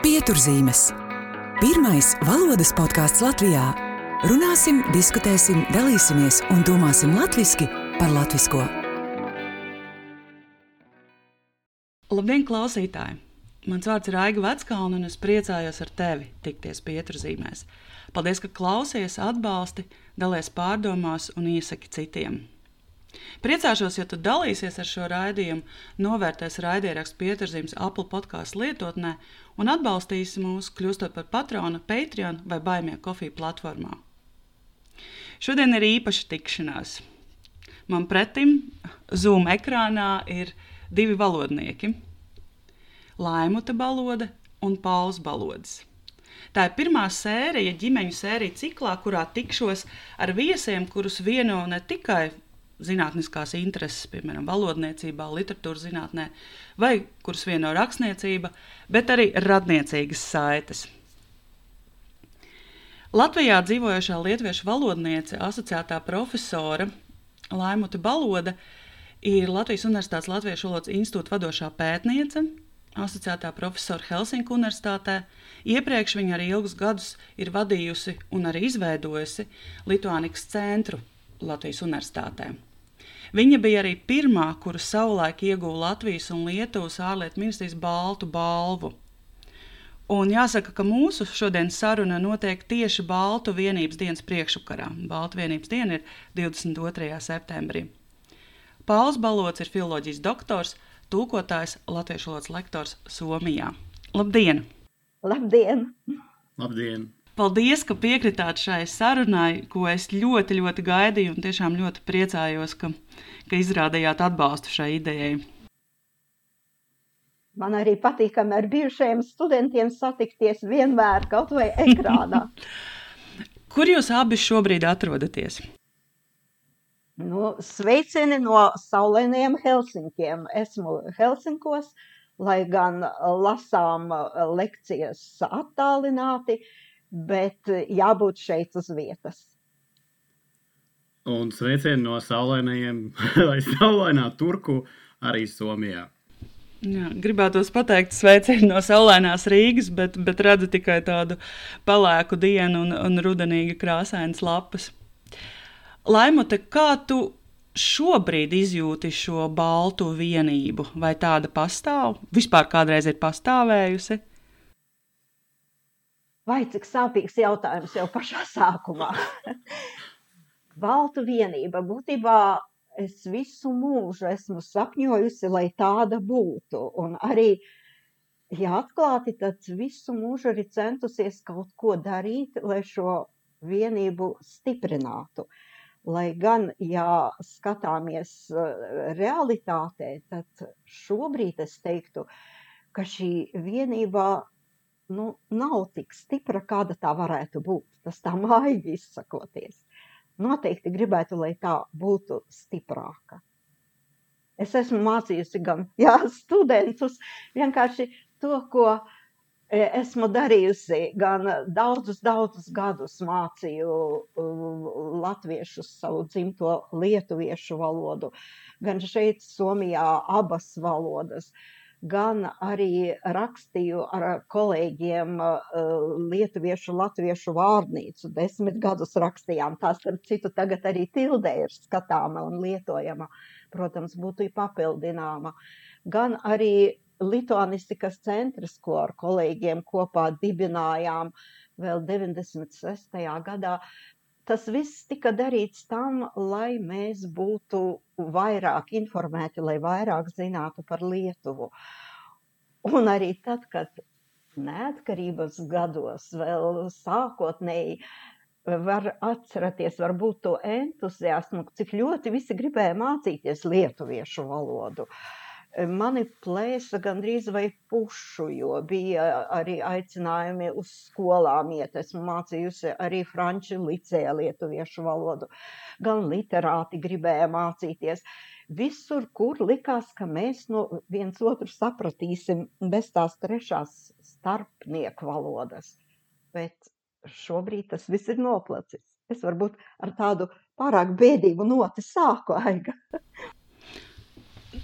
Pieturzīmes. Pirmais valodas podkāsts Latvijā. Runāsim, diskutēsim, dalīsimies un domāsim latviešu par latviešu. Labdien, klausītāji! Mans vārds ir Aiga Veckalna, un es priecājos ar tevi tikties pieturzīmēs. Paldies, ka klausies, atbalsti, dalies pārdomās un iesaki citiem. Priecāšos, ja tu dalīsies ar šo raidījumu, novērtēs raidierakstu pieturzīmes Apple podkāstu lietotnē un atbalstīsi mūs, kļūstot par patronu Patreon vai Baimie kofiju platformā. Šodien ir īpaša tikšanās. Man pretim Zoom ekrānā ir divi valodnieki - Laimuta balode un Pauls balods. Tā ir pirmā sērija, ģimeņu sērija ciklā, kurā tikšos ar viesiem, kurus vieno ne tikai zinātniskās intereses, piemēram, valodniecībā, literatūras zinātnē, vai kuras vieno rakstniecība, bet arī radniecīgas saites. Latvijā dzīvojošā lietuviešu valodniece, asociētā profesora Laimuta Baloda ir Latvijas Universitātes Latviešu valodas institūta vadošā pētniece, asociētā profesora Helsinku Universitātē. Iepriekš viņa arī ilgus gadus ir vadījusi un arī izveidojusi Lituānikas centru Latvijas Universitātē. Viņa bija arī pirmā, kura savulaik ieguva Latvijas un Lietuvas ārlietu ministrijas baltu balvu. Un jāsaka, ka mūsu šodienas saruna notiek tieši Baltu vienības dienas priekšvakarā. Baltu vienības diena ir 22. septembrī. Pauls Balots ir filozofijas doktors, tūkotājs, latviešu valodas lektors Somijā. Labdien! Labdien! Labdien! Paldies, ka piekritāt šai sarunai, ko es ļoti, ļoti gaidīju, un tiešām ļoti priecājos, ka, ka izrādījāt atbalstu šai idejai. Man arī patīkami ar bijušajiem studentiem satikties vienmēr kaut vai ekrānā. Kur jūs abi šobrīd atrodaties? Nu, sveicieni no saulainiem Helsinkiem. Esmu Helsinkos, lai gan lasām lekcijas attālināti, uh, bet eh, jābūt šeit uz vietas. Un sveicieni no saulainajiem, vai saulainā turku arī Somijā. Jā, gribētu pateikt, sveicienu no saulainās Rīgas, bet, bet redzu tikai tādu pelēku dienu un, un rudenīgi krāsainas lapas. Laimute, kā tu šobrīd izjūti šo baltu vienību? Vai tāda pastāv? Vispār kādreiz ir pastāvējusi? Vai cik sāpīgs jautājums jau pašā sākumā? Baltu vienība būtībā es visu mūžu esmu sapņojusi, lai tāda būtu. Un arī, ja atklāti, tad visu mūžu arī centusies kaut ko darīt, lai šo vienību stiprinātu. Lai gan, ja skatāmies eh, realitātē, tad šobrīd es teiktu, ka šī vienība nu, nav tik stipra, kāda tā varētu būt. Tas tā maigi izsakoties. Noteikti gribētu, lai tā būtu stiprāka. Es esmu mācījusi gan jā, studentus, vienkārši to, ko e, esmu darījusi. Gan daudzus, daudzus gadus mācīju latviešu savu dzimto lietuviešu valodu, gan šeit, Somijā, abas valodas. Uh, gan arī rakstīju ar kolēģiem lietuviešu, latviešu vārnīcu. Desmit gadus rakstījām. Tā, starp citu, tagad arī tildē ir skatāma un lietojama. Protams, būtu papildināma. Gan arī Lituanistikas centrs, ko ar kolēģiem kopā dibinājām vēl 96. gadā, tas viss tika darīts tam, lai mēs būtu vairāk informēti, lai vairāk zinātu par Lietuvu. Un arī tad, kad neatkarības gados vēl sākotnēji var atcerēties varbūt to entuziasmu, cik ļoti visi gribēja mācīties lietuviešu valodu. Uh, mani plēsa gandrīz vai pušu, jo bija arī aicinājumi uz skolām iet. Esmu mācījusi arī franču licēja lietuviešu valodu. Gan literāti gribēja mācīties. Visur, kur likās, ka mēs no viens otru sapratīsim bez tās trešās starpnieku valodas. Bet šobrīd tas viss ir noplacis. Es varbūt ar tādu pārāk bēdīgu noti sāku aiga.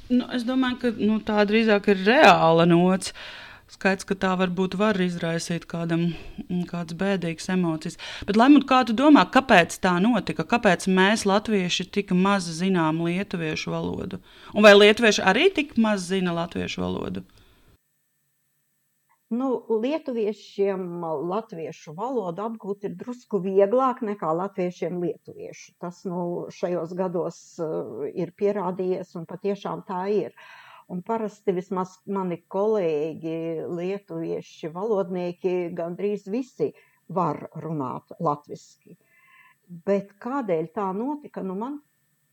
Nu, es domāju, ka nu, tā drīzāk ir reāla nots. Skaidrs, ka tā varbūt var izraisīt kādam mm, kādas bēdīgas emocijas. Bet, Lemot, kā tu domā, kāpēc tā notika? Kāpēc mēs, latvieši, tik maz zinām lietuviešu valodu? Un vai lietuvieši arī tik maz zina latviešu valodu? Nu, lietuviešiem latviešu valodu apgūt ir drusku vieglāk nekā latviešiem lietuviešu. Tas nu, šajos gados uh, ir pierādījies, un patiešām tā ir. Uh, Un parasti vismaz mani kolēģi, lietuvieši, valodnieki, gandrīz visi var runāt latviešu. Bet kādēļ tā notika, nu man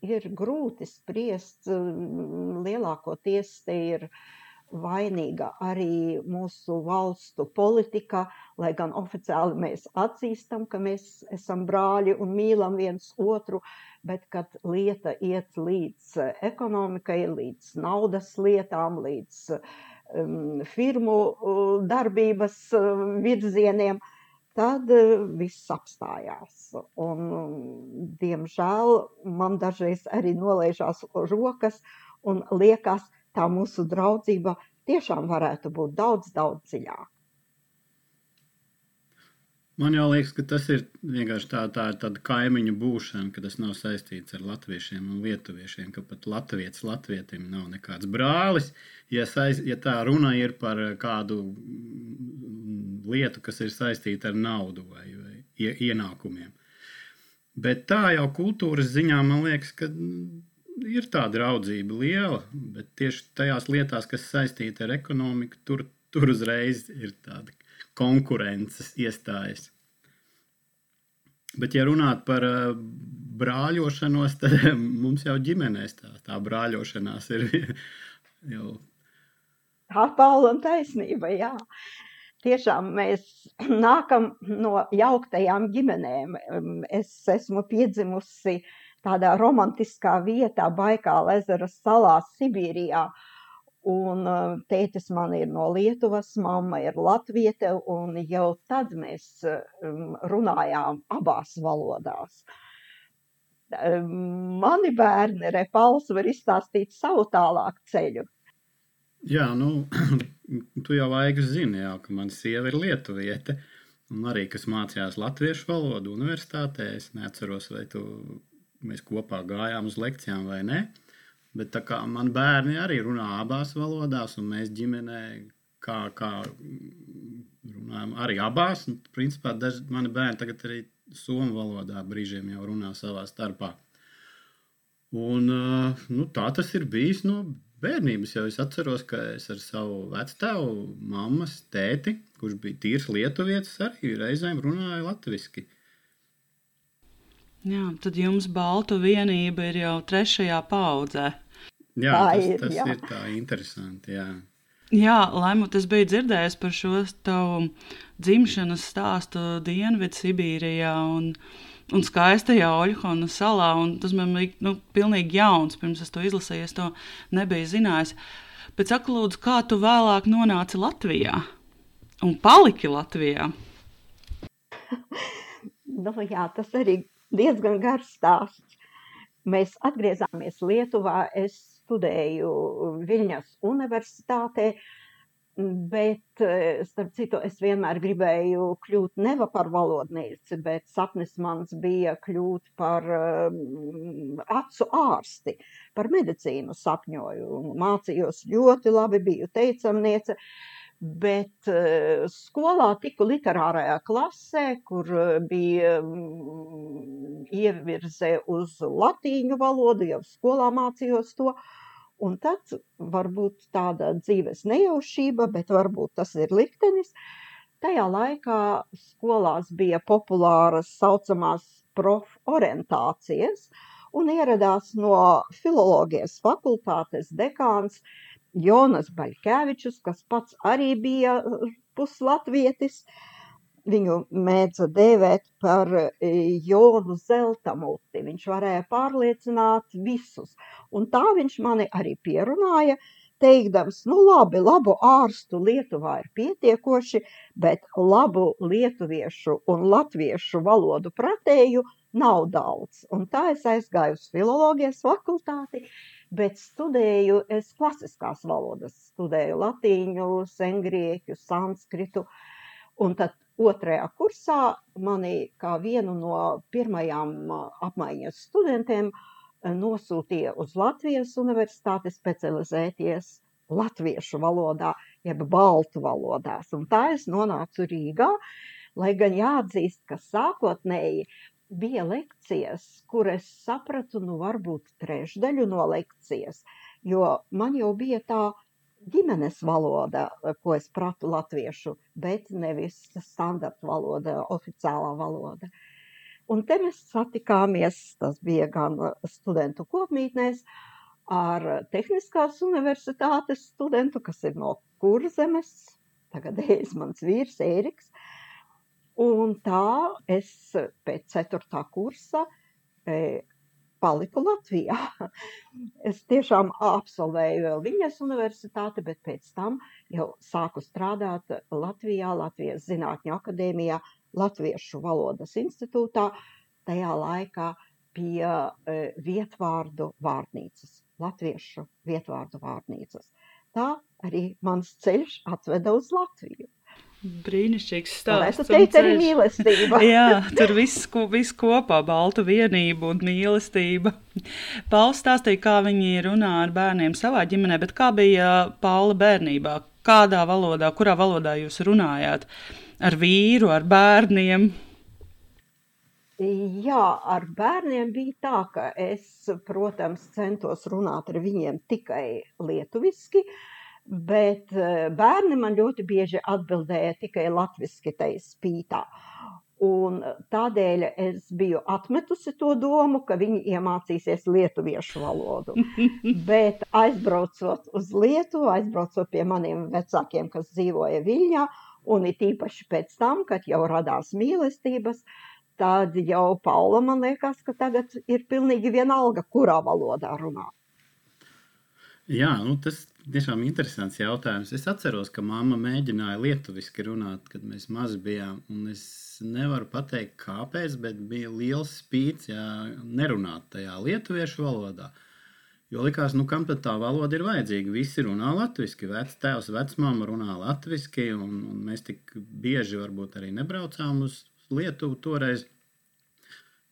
ir grūti spriest. Lielākoties te ir vainīga arī mūsu valstu politika, lai gan oficiāli mēs atzīstam, ka mēs esam brāļi un mīlam viens otru. Bet kad lieta iet līdz eh, ekonomikai, līdz naudas lietām, līdz um, firmu darbības uh, virzieniem, tad uh, viss apstājās. Un, diemžēl man dažreiz arī nolaižās rokas un liekas, tā mūsu draudzība tiešām varētu būt daudz, daudz dziļāka. Man jau liekas, ka tas ir vienkārši tā, tā tāda kaimiņu būšana, ka tas nav saistīts ar latviešiem un lietuviešiem, ka pat latvietis latvietim nav nekāds brālis. Ja, saiz, ja tā runa ir par kādu lietu, kas ir saistīta ar naudu vai, vai ienākumiem. Bet tā jau kultūras ziņā man liekas, ka ir tā draudzība liela, bet tieši tajās lietās, kas saistīta ar ekonomiku, tur, tur uzreiz ir tāda konkurences iestājas. Bet, ja runāt par uh, brāļošanos, tad mums jau ģimenēs tā, tā brāļošanās ir jau. Tā un taisnība, jā. Tiešām mēs nākam no jauktajām ģimenēm. Es esmu piedzimusi tādā romantiskā vietā, Baikāla ezera salā, Sibīrijā. Un tētis man ir no Lietuvas, mamma ir latviete, un jau tad mēs runājām abās valodās. Mani bērni, Repals, var izstāstīt savu tālāku ceļu. Jā, nu, tu jau laikus zini, jā, ka mana sieva ir lietuviete, un arī, kas mācījās latviešu valodu universitātē, es neatceros, vai tu, mēs kopā gājām uz lekcijām vai ne. Bet tā kā man bērni arī runā abās valodās, un mēs ģimenē kā, kā runājam arī abās, un principā daži mani bērni tagad arī somu valodā brīžiem jau runā savā starpā. Un, nu, tā tas ir bijis no bērnības. Jau es atceros, ka es ar savu vecstāvu, mammas, tēti, kurš bija tīrs lietuvietis, arī reizēm runāju latviešu. Jā, tad jums baltu vienība ir jau trešajā paudzē. Jā, tā tas, ir, tas jā. ir tā interesanti. Jā. Jā, Laimut, es biju dzirdējis par šo tavu dzimšanas stāstu Dienvidzibīrijā un, un skaistajā Oļhona salā. Tas man bija nu, pilnīgi jauns, pirms es to izlasīju, es to nebiju zinājis. Bet saka, lūdzu, kā tu vēlāk nonāci Latvijā un paliki Latvijā? nu, jā, tas arī diezgan garš stāsts. Mēs atgriezāmies Lietuvā. Es studēju Viļņas universitātē, bet, starp citu, es vienmēr gribēju kļūt neva par valodnieci, bet sapnis mans bija kļūt par um, acu ārsti, par medicīnu sapņoju. Mācījos ļoti labi, biju teicamniece. Bet uh, skolā tiku literārajā klasē, kur bija um, ievirze uz latīņu valodu, jau skolā mācījos to. Uh, Un tad varbūt tāda dzīves nejaušība, bet varbūt tas ir liktenis. Tajā laikā skolās bija populāras saucamās proforientācijas, un ieradās no filologijas fakultātes dekāns Jonas Baļkevičus, kas pats arī bija puslatvietis. Uh, Viņu mēdza dēvēt par e, Jonu Zeltamuti. Viņš varēja pārliecināt visus. Un tā viņš mani arī pierunāja, teikdams, nu labi, labu ārstu Lietuvā ir pietiekoši, bet labu lietuviešu un latviešu valodu pratēju nav daudz. Un tā es aizgāju uz filologijas fakultāti, bet studēju es klasiskās valodas. Studēju latīņu, sengrieķu, sanskritu. Un tad otrajā kursā mani kā vienu no pirmajām apmaiņas studentiem nosūtīja uz Latvijas universitāti specializēties latviešu valodā, jeb baltu valodās. Un tā es nonācu Rīgā, lai gan jāatzīst, ka sākotnēji bija lekcijas, kur es sapratu, nu, varbūt trešdaļu no lekcijas, jo man jau bija tā ģimenes valoda, ko es pratu latviešu, bet nevis standarta valoda, oficiālā valoda. Un te mēs satikāmies, tas bija gan studentu kopmītnēs, ar Tehniskās universitātes studentu, kas ir no Kurzemes, tagad ir mans vīrs Ēriks, Un tā es pēc ceturtā kursa e, paliku Latvijā. Es tiešām absolvēju viņas universitāti, bet pēc tam jau sāku strādāt Latvijā, Latvijas Zinātņu akadēmijā, Latviešu valodas institūtā, tajā laikā pie e, vietvārdu vārnīcas, Latviešu vietvārdu vārnīcas. Tā arī mans ceļš atveda uz Latviju. Brīnišķīgs stāsts. Tas teica arī mīlestība. Jā, tur viss, viss kopā, baltu vienību un mīlestība. Pauls stāstīja, kā viņi runā ar bērniem savā ģimenē, bet kā bija Paula bērnībā? Kādā valodā, kurā valodā jūs runājāt? Ar vīru, ar bērniem? Jā, ar bērniem bija tā, ka es, protams, centos runāt ar viņiem tikai lietuviski, uh, bet eh, bērni man ļoti bieži atbildēja tikai latviski tai spītā. Un tādēļ es biju atmetusi to domu, ka viņi iemācīsies lietuviešu valodu. Bet aizbraucot uz Lietuvu, aizbraucot pie maniem vecākiem, kas dzīvoja Viļņā, un it īpaši pēc tam, kad jau radās mīlestības, tad jau Paula man liekas, ka tagad ir pilnīgi vienalga, kurā valodā runāt. Jā, nu tas tiešām interesants jautājums. Es atceros, ka mamma mēģināja lietuviski runāt, kad mēs mazi bijām. Es nevaru pateikt, kāpēc, bet bija liels spīts, ja nerunāt tajā lietuviešu valodā. Jo likās, nu, kam tad tā valoda ir vajadzīga? Visi runā latviešu, vectēvs, vecmāma runā latviešu, un, un mēs tik bieži varbūt arī nebraucām uz Lietuvu toreiz.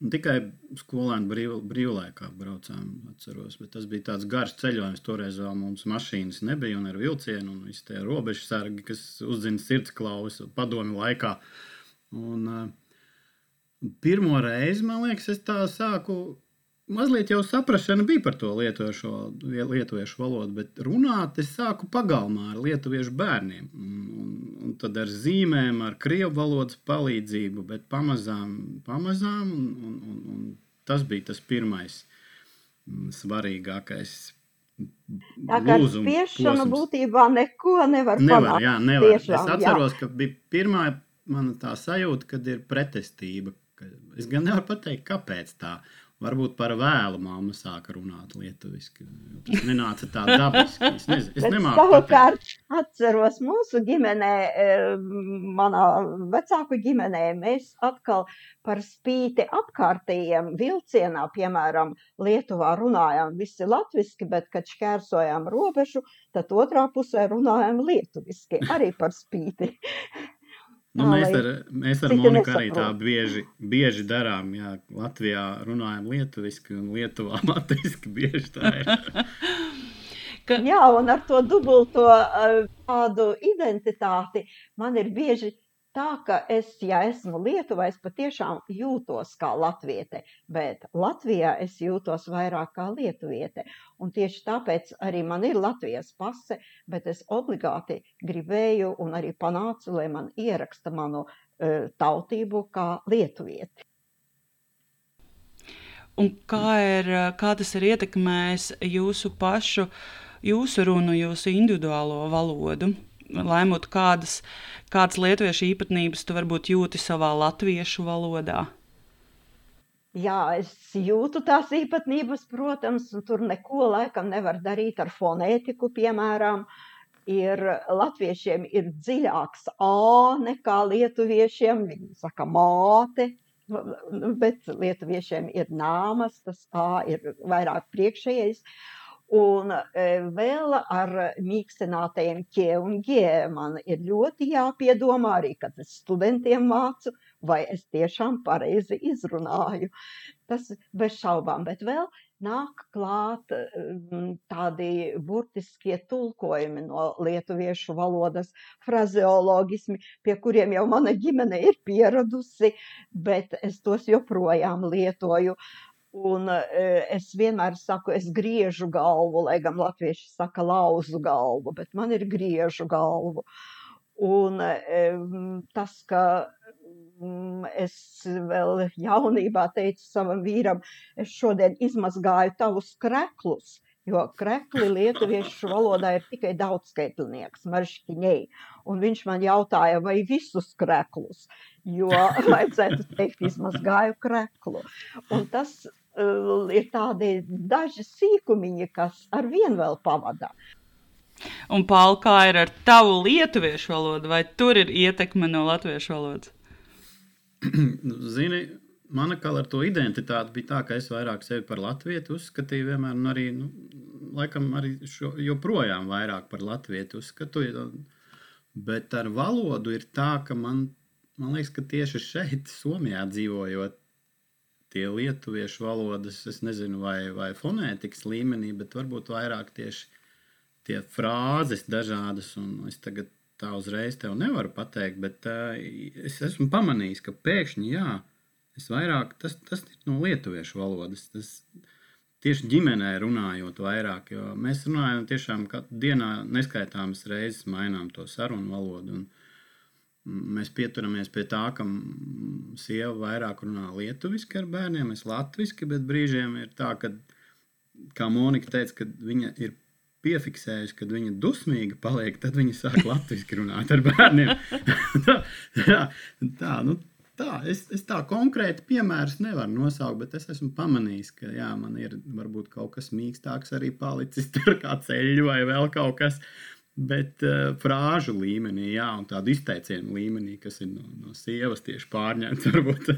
Nu, tikai skolēnu brīv, brīvlaikā braucām, atceros. Bet tas bija tāds garš ceļojums. Toreiz vēl mums mašīnas nebija un ar vilcienu un visi tie robežu sargi, kas uzzina sirds klausu padomi laikā. Un, uh, pirmo reizi, man liekas, es tā sāku mazliet jau saprāšana bija par to lietuviešu valodu, bet runāt es sāku pagalmā ar lietuviešu bērniem. Un, un, un tad ar zīmēm, ar krievu valodas palīdzību, bet pamazām, pamazām un, un, un, un tas bija tas pirmais mm, svarīgākais. Tā kā spiešana būtībā neko nevar, nevar panākt. Jā, nevar. Tiešām, es atceros, jā. ka bija pirmā mana tā sajūta, kad ir pretestība. Es gan nevaru pateikt, kāpēc tā ir Varbūt par vēlu māma sāka runāt lietuviski. Tas nenāca tā dabiski. Es, nez, es nemāku savukārt atceros mūsu ģimenē, eh, manā vecāku ģimenē, mēs atkal par spīti apkārtējiem vilcienā, piemēram, Lietuvā runājām visi latviski, bet, kad šķērsojām robežu, tad otrā pusē runājām lietuviski, arī par spīti. Nu, mēs ar, mēs ar Moniku arī tā bieži, bieži darām. Jā, Latvijā runājam lietuviski un Lietuvā latviešu bieži tā ir. Ka... Jā, un ar to dubulto tādu identitāti man ir bieži tā, ka es, ja esmu Lietuvā, es patiešām jūtos kā latviete, bet Latvijā es jūtos vairāk kā lietuviete. Un tieši tāpēc arī man ir Latvijas pase, bet es obligāti gribēju un arī panācu, lai man ieraksta manu uh, tautību kā lietuvieti. Un kā, ir, kā tas ir ietekmējis jūsu pašu, jūsu runu, jūsu individuālo valodu? Laimot, kādas, kādas lietuviešu īpatnības tu varbūt jūti savā latviešu valodā? Jā, es jūtu tās īpatnības, protams, un tur neko laikam nevar darīt ar fonētiku, piemēram. Ir latviešiem ir dziļāks A nekā lietuviešiem. Viņi saka māte, bet lietuviešiem ir nāmas, tas A ir vairāk priekšējais. Un e, vēl ar mīkstinātajiem ķē un ģē man ir ļoti jāpiedomā arī, kad es studentiem mācu, vai es tiešām pareizi izrunāju. Tas bez šaubām, bet vēl nāk klāt mm, tādi burtiskie tulkojumi no lietuviešu valodas, frazeologismi, pie kuriem jau mana ģimene ir pieradusi, bet es tos joprojām lietoju. Un e, es vienmēr saku, es griežu galvu, lai gan latvieši saka lauzu galvu, bet man ir griežu galvu. Un tas, ka Mm, es vēl jaunībā teicu savam vīram, es šodien izmazgāju tavus kreklus, jo krekli lietuviešu valodā ir tikai daudzskaitlinieks, marškiņei. Un viņš man jautāja, vai visus kreklus, jo vajadzētu teikt, izmazgāju kreklu. Un tas ir tādi daži sīkumiņi, kas ar vien vēl pavadā. Un, Pāl, kā ir ar tavu lietuviešu valodu, vai tur ir ietekme no latviešu valodas? Zini, mana kā ar to identitāti bija tā, ka es vairāk sevi par latviešu uzskatīju, vienmēr, un arī, nu, laikam, arī šo, joprojām vairāk par latviešu uzskatu. Bet ar valodu ir tā, ka man, man liekas, ka tieši šeit, Somijā dzīvojot, tie lietuviešu valodas, es nezinu, vai, vai fonētikas līmenī, bet varbūt vairāk tieši tie frāzes dažādas, es tagad tā uzreiz tev nevaru pateikt, bet uh, es esmu pamanījis, ka pēkšņi, jā, es vairāk, tas, tas ir no lietuviešu valodas, tas tieši ģimenē runājot vairāk, jo mēs runājam tiešām katru dienā neskaitāmas reizes mainām to sarunu valodu, un mēs pieturamies pie tā, ka sieva vairāk runā lietuviski ar bērniem, es latviski, bet brīžiem ir tā, ka, kā Monika teica, ka viņa ir piefiksējusi, kad viņa dusmīga paliek, tad viņa sāk latviešu runāt ar bērniem. tā, tā, tā, nu, tā, es, es tā konkrēti piemērus nevaru nosaukt, bet es esmu pamanījis, ka jā, man ir varbūt kaut kas mīkstāks arī palicis tur kā ceļš vai vēl kaut kas. Bet uh, frāžu līmenī, jā, un tādu izteicienu līmenī, kas ir no, no sievas tieši pārņemts, varbūt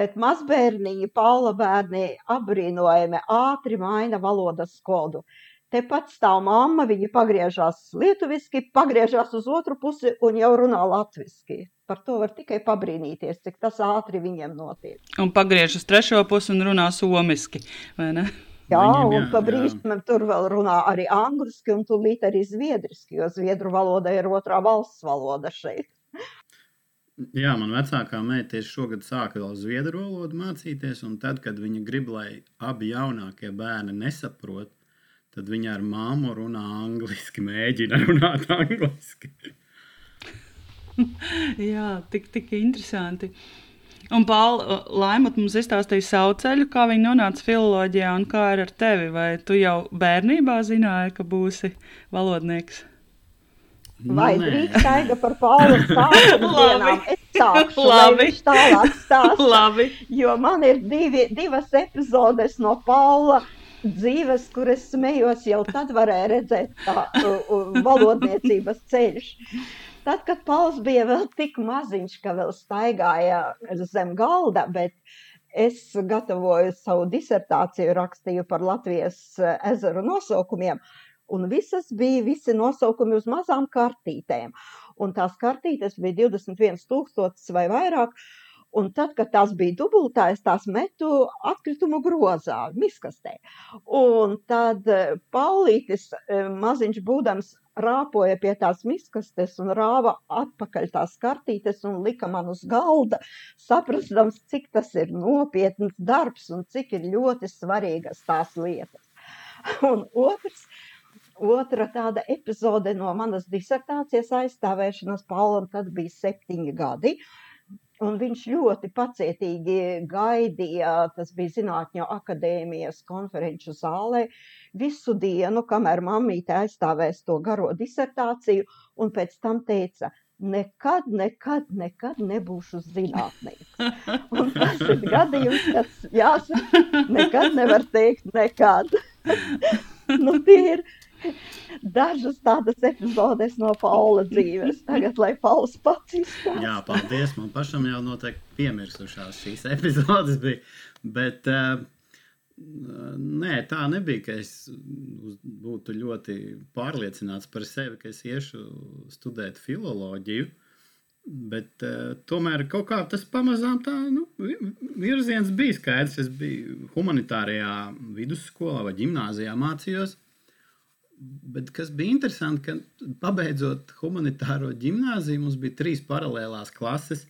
bet mazbērniņi, Paula bērni apbrīnojami ātri maina valodas kodu. Tepat stāv mamma, viņa pagriežās lietuviski, pagriežās uz otru pusi un jau runā latviski. Par to var tikai pabrīnīties, cik tas ātri viņiem notiek. Un pagriežas trešo pusi un runā somiski, vai ne? Jā, Viņam, jā, un pa brīžam tur vēl runā arī angliski un tūlīt arī zviedriski, jo zviedru valoda ir otrā valsts valoda šeit. Jā, man vecākā meita tieši šogad sāka vēl zviedru valodu mācīties, un tad, kad viņa grib, lai abi jaunākie bērni nesaprot, tad viņa ar māmu runā angliski, mēģina runāt angliski. Jā, tik, tik interesanti. Un, Pāvils, Laimot mums izstāstīja savu ceļu, kā viņa nonāca filozofijā un kā ir ar tevi. Vai tu jau bērnībā zināji, ka būsi valodnieks? Vai drīkst taiga par dienām? Es sākšu, Labi. tālāk stāsta. Labi. Jo man ir divi, divas epizodes no Paula dzīves, kur es smējos, jau tad varēja redzēt tā uh, valodniecības ceļš. Tad, kad Pauls bija vēl tik maziņš, ka vēl staigāja zem galda, bet es gatavoju savu disertāciju, rakstīju par Latvijas ezeru nosaukumiem, uh, un visas bija visi nosaukumi uz mazām kartītēm. Un tās kartītes bija 21,000 vai vairāk. Un tad, kad tās bija dubultā, es tās metu atkritumu grozā, miskastē. Un tad eh, Paulītis, eh, maziņš būdams, rāpoja pie tās miskastes un rāva atpakaļ tās kartītes un lika man uz galda, saprastams, cik tas ir nopietns darbs un cik ir ļoti svarīgas tās lietas. Un otrs, Otra tāda epizode no manas disertācijas aizstāvēšanas Paulam tad bija septiņi gadi. Un viņš ļoti pacietīgi gaidīja, tas bija Zinātņu akadēmijas konferenču zālē, visu dienu, kamēr mammīte aizstāvēs to garo disertāciju, un pēc tam teica, nekad, nekad, nekad nebūšu zinātnīgs. Un tas ir gadījums, kas jāsaka, nekad nevar teikt nekad. nu, tie ir Dažas tādas epizodes no Paula dzīves. Tagad, lai Pauls pats izstāsta. Jā, paldies. Man pašam jau noteikti piemirsušās šīs epizodes bija. Bet, uh, Nē, tā nebija, ka es būtu ļoti pārliecināts par sevi, ka es iešu studēt filoloģiju. Bet uh, tomēr kaut kā tas pamazām tā nu, virziens bija skaidrs. Es biju humanitārajā vidusskolā vai gimnājā mācījos. Bet kas bija interesanti, ka pabeidzot humanitāro gimnāziju, mums bija trīs paralēlās klases.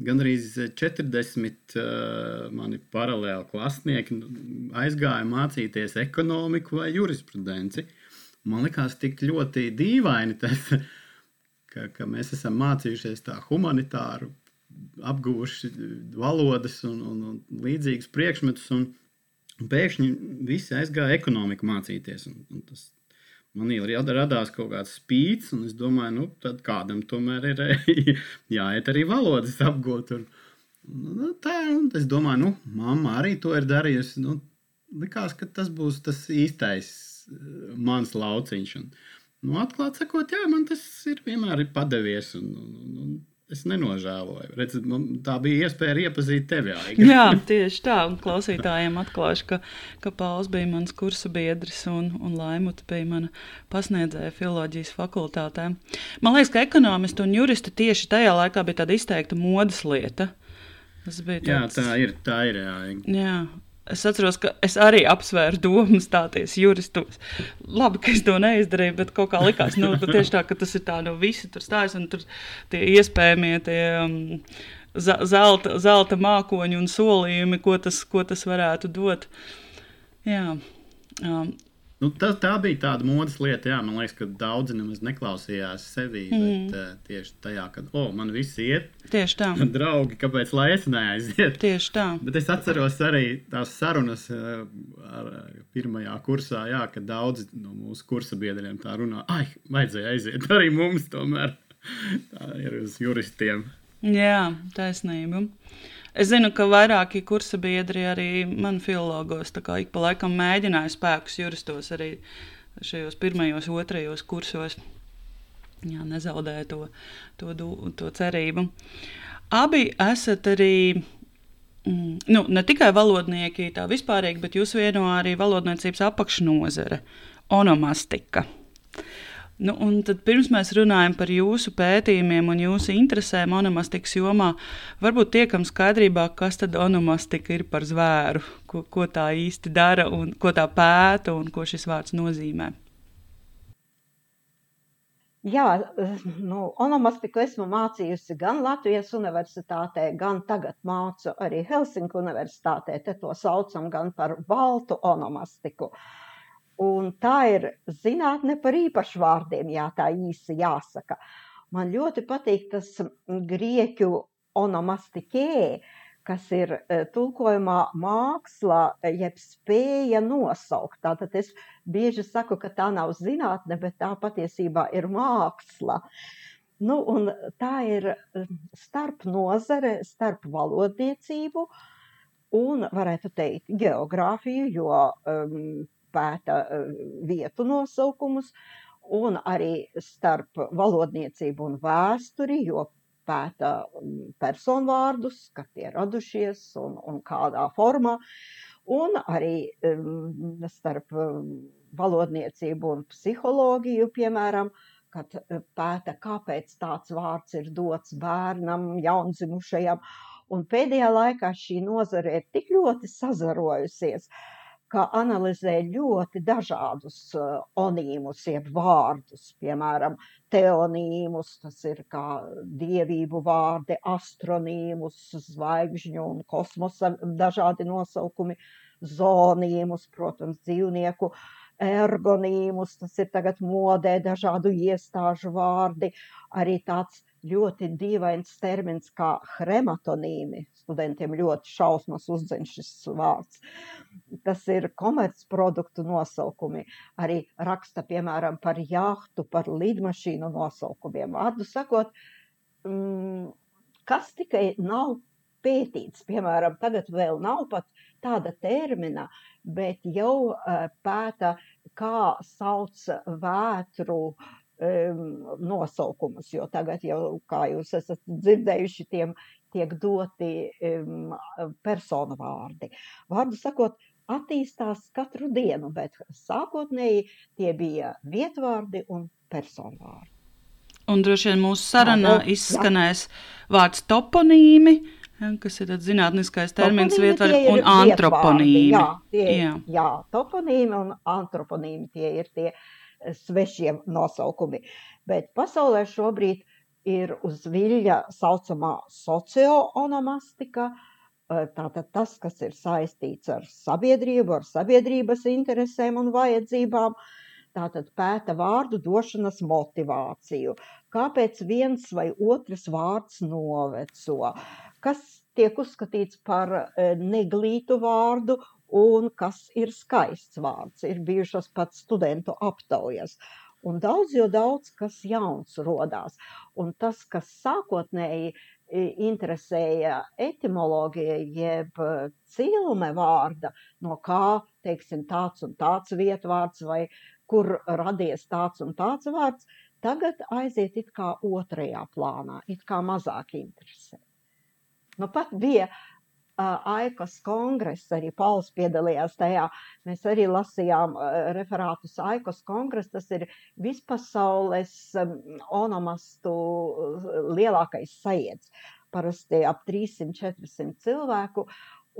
Gan arī 40 uh, mani paralēli klasnieki aizgāja mācīties ekonomiku vai jurisprudenci. Man liekas, tik ļoti dīvaini tas, ka, ka mēs esam mācījušies tā humanitāru, apguvuši valodas un, un, un līdzīgus priekšmetus, un pēkšņi visi aizgāja ekonomiku mācīties. Un, un tas manī radās kaut kāds spīts, un es domāju, nu, tad kādam tomēr ir jāiet arī valodas apgūt. Un, nu, tā, un es domāju, nu, mamma arī to ir darījusi. Nu, likās, ka tas būs tas īstais eh, mans lauciņš. Un, nu, atklāti sakot, jā, man tas ir vienmēr ir padevies. Un, un, es nenožēloju. Redz, tā bija iespēja iepazīt tevi. Aiga. Jā, tieši tā. Un klausītājiem atklāšu, ka, ka Pauls bija mans kursa biedrs un, un Laimuta bija mana pasniedzēja filozofijas fakultātē. Man liekas, ka ekonomisti un juristi tieši tajā laikā bija tāda izteikta modes lieta. Tas bija tāds... Jā, tā ir. Tā ir jā. jā. Es atceros, ka es arī apsvēru domu stāties juristos. Labi, ka es to neizdarīju, bet kaut kā likās, nu, tieši tā, ka tas ir tā, nu, visi tur stājas un tur tie iespējamie tie. Um, zelta, zelta mākoņi un solījumi, ko tas, ko tas varētu dot. Jā. Um, Nu, tā, tā bija tāda modes lieta, jā. Man liekas, ka daudzi nemaz neklausījās sevi. Mm. Bet, uh, tieši tajā, kad, oh, man viss iet. Tieši tā. Draugi, kāpēc lai es neaiziet? Tieši tā. Bet es atceros arī tās sarunas uh, ar, pirmajā kursā, jā, kad daudzi no mūsu kursa biedriem tā runā. Ai, vajadzēja aiziet arī mums tomēr. tā ir uz juristiem. Jā, taisnība. Es zinu, ka vairāki kursa biedri arī man filologos ik pa laikam mēģināja spēkus juristos arī šajos pirmajos, otrajos kursos. Jā, nezaudēja to, to, to cerību. Abi esat arī mm, nu, ne tikai valodnieki, tā vispārīgi, bet jūs vieno arī valodniecības apakšnodare, onomastika. Nu, pirms mēs runājam par jūsu pētījumiem un jūsu interesēm onomastikas jomā, varbūt tiekam skaidrībā, kas tad onomastika ir par zvēru, ko, ko tā īsti dara un ko tā pēta un ko šis vārds nozīmē. Jā, nu, onomastiku esmu mācījusi gan Latvijas universitātē, gan tagad mācu arī Helsinku universitātē. Te to saucam gan par baltu onomastiku. Uh, Un tā ir zinātne par īpašvārdiem, jā, tā īsi jāsaka. Man ļoti patīk tas grieķu onomastikē, kas ir e, tulkojumā māksla, jeb spēja nosaukt. Tātad es bieži saku, ka tā nav zinātne, bet tā patiesībā ir māksla. Nu, un tā ir e, starp nozare, starp valodniecību un, varētu teikt, geogrāfiju, jo um, pēta eh, vietu nosaukumus, un arī starp valodniecību un vēsturi, jo pēta mm, personvārdus, kad tie radušies un, un kādā formā, un arī um, starp um, valodniecību un psiholoģiju, piemēram, kad eh, pēta, kāpēc tāds vārds ir dots bērnam, jaundzimušajam, un pēdējā laikā šī nozare ir tik ļoti sazarojusies, uh, ka analizē ļoti dažādus uh, onīmus, jeb vārdus, piemēram, teonīmus, tas ir kā dievību vārdi, astronīmus, zvaigžņu un kosmosa dažādi nosaukumi, zonīmus, protams, dzīvnieku ergonīmus, tas ir tagad modē dažādu iestāžu vārdi, arī tāds ļoti dīvains termins kā hematonīmi. Studentiem ļoti šausmas uzdzen šis vārds. Tas ir komercproduktu nosaukumi. Arī raksta, piemēram, par jahtu, par lidmašīnu nosaukumiem. Vārdu sakot, mm, kas tikai nav pētīts. Piemēram, tagad vēl nav pat tāda termina, bet jau uh, pēta, kā sauc vētru uh, nosaukumus, jo tagad jau, kā jūs esat dzirdējuši, tiem tiek doti um, personu vārdi. Vārdu sakot, attīstās katru dienu, bet sākotnēji tie bija vietvārdi un personvārdi. Un droši vien mūsu sarunā izskanēs jā. vārds toponīmi, kas ir zinātniskais termins vietvar, un antroponīmi. Jā, tie, jā. jā, toponīmi un antroponīmi tie ir tie svešie nosaukumi. Bet pasaulē šobrīd ir uz viļņa saucamā socioonomastika, tātad tas, kas ir saistīts ar sabiedrību, ar sabiedrības interesēm un vajadzībām, tātad pēta vārdu došanas motivāciju, kāpēc viens vai otrs vārds noveco, kas tiek uzskatīts par neglītu vārdu un kas ir skaists vārds. Ir bijušas pat studentu aptaujas. Un daudz, jo daudz kas jauns rodās. Un tas, kas sākotnēji interesēja etimoloģija, jeb cilme vārda, no kā, teiksim, tāds un tāds vietvārds vai kur radies tāds un tāds vārds, tagad aiziet it kā otrajā plānā, it kā mazāk interesē. Nu pat bija uh, Aikas kongress, arī Pauls piedalījās tajā. Mēs arī lasījām referātus Aikas kongress, tas ir vispasaules onomastu lielākais sajiets. Parasti ap 300-400 cilvēku,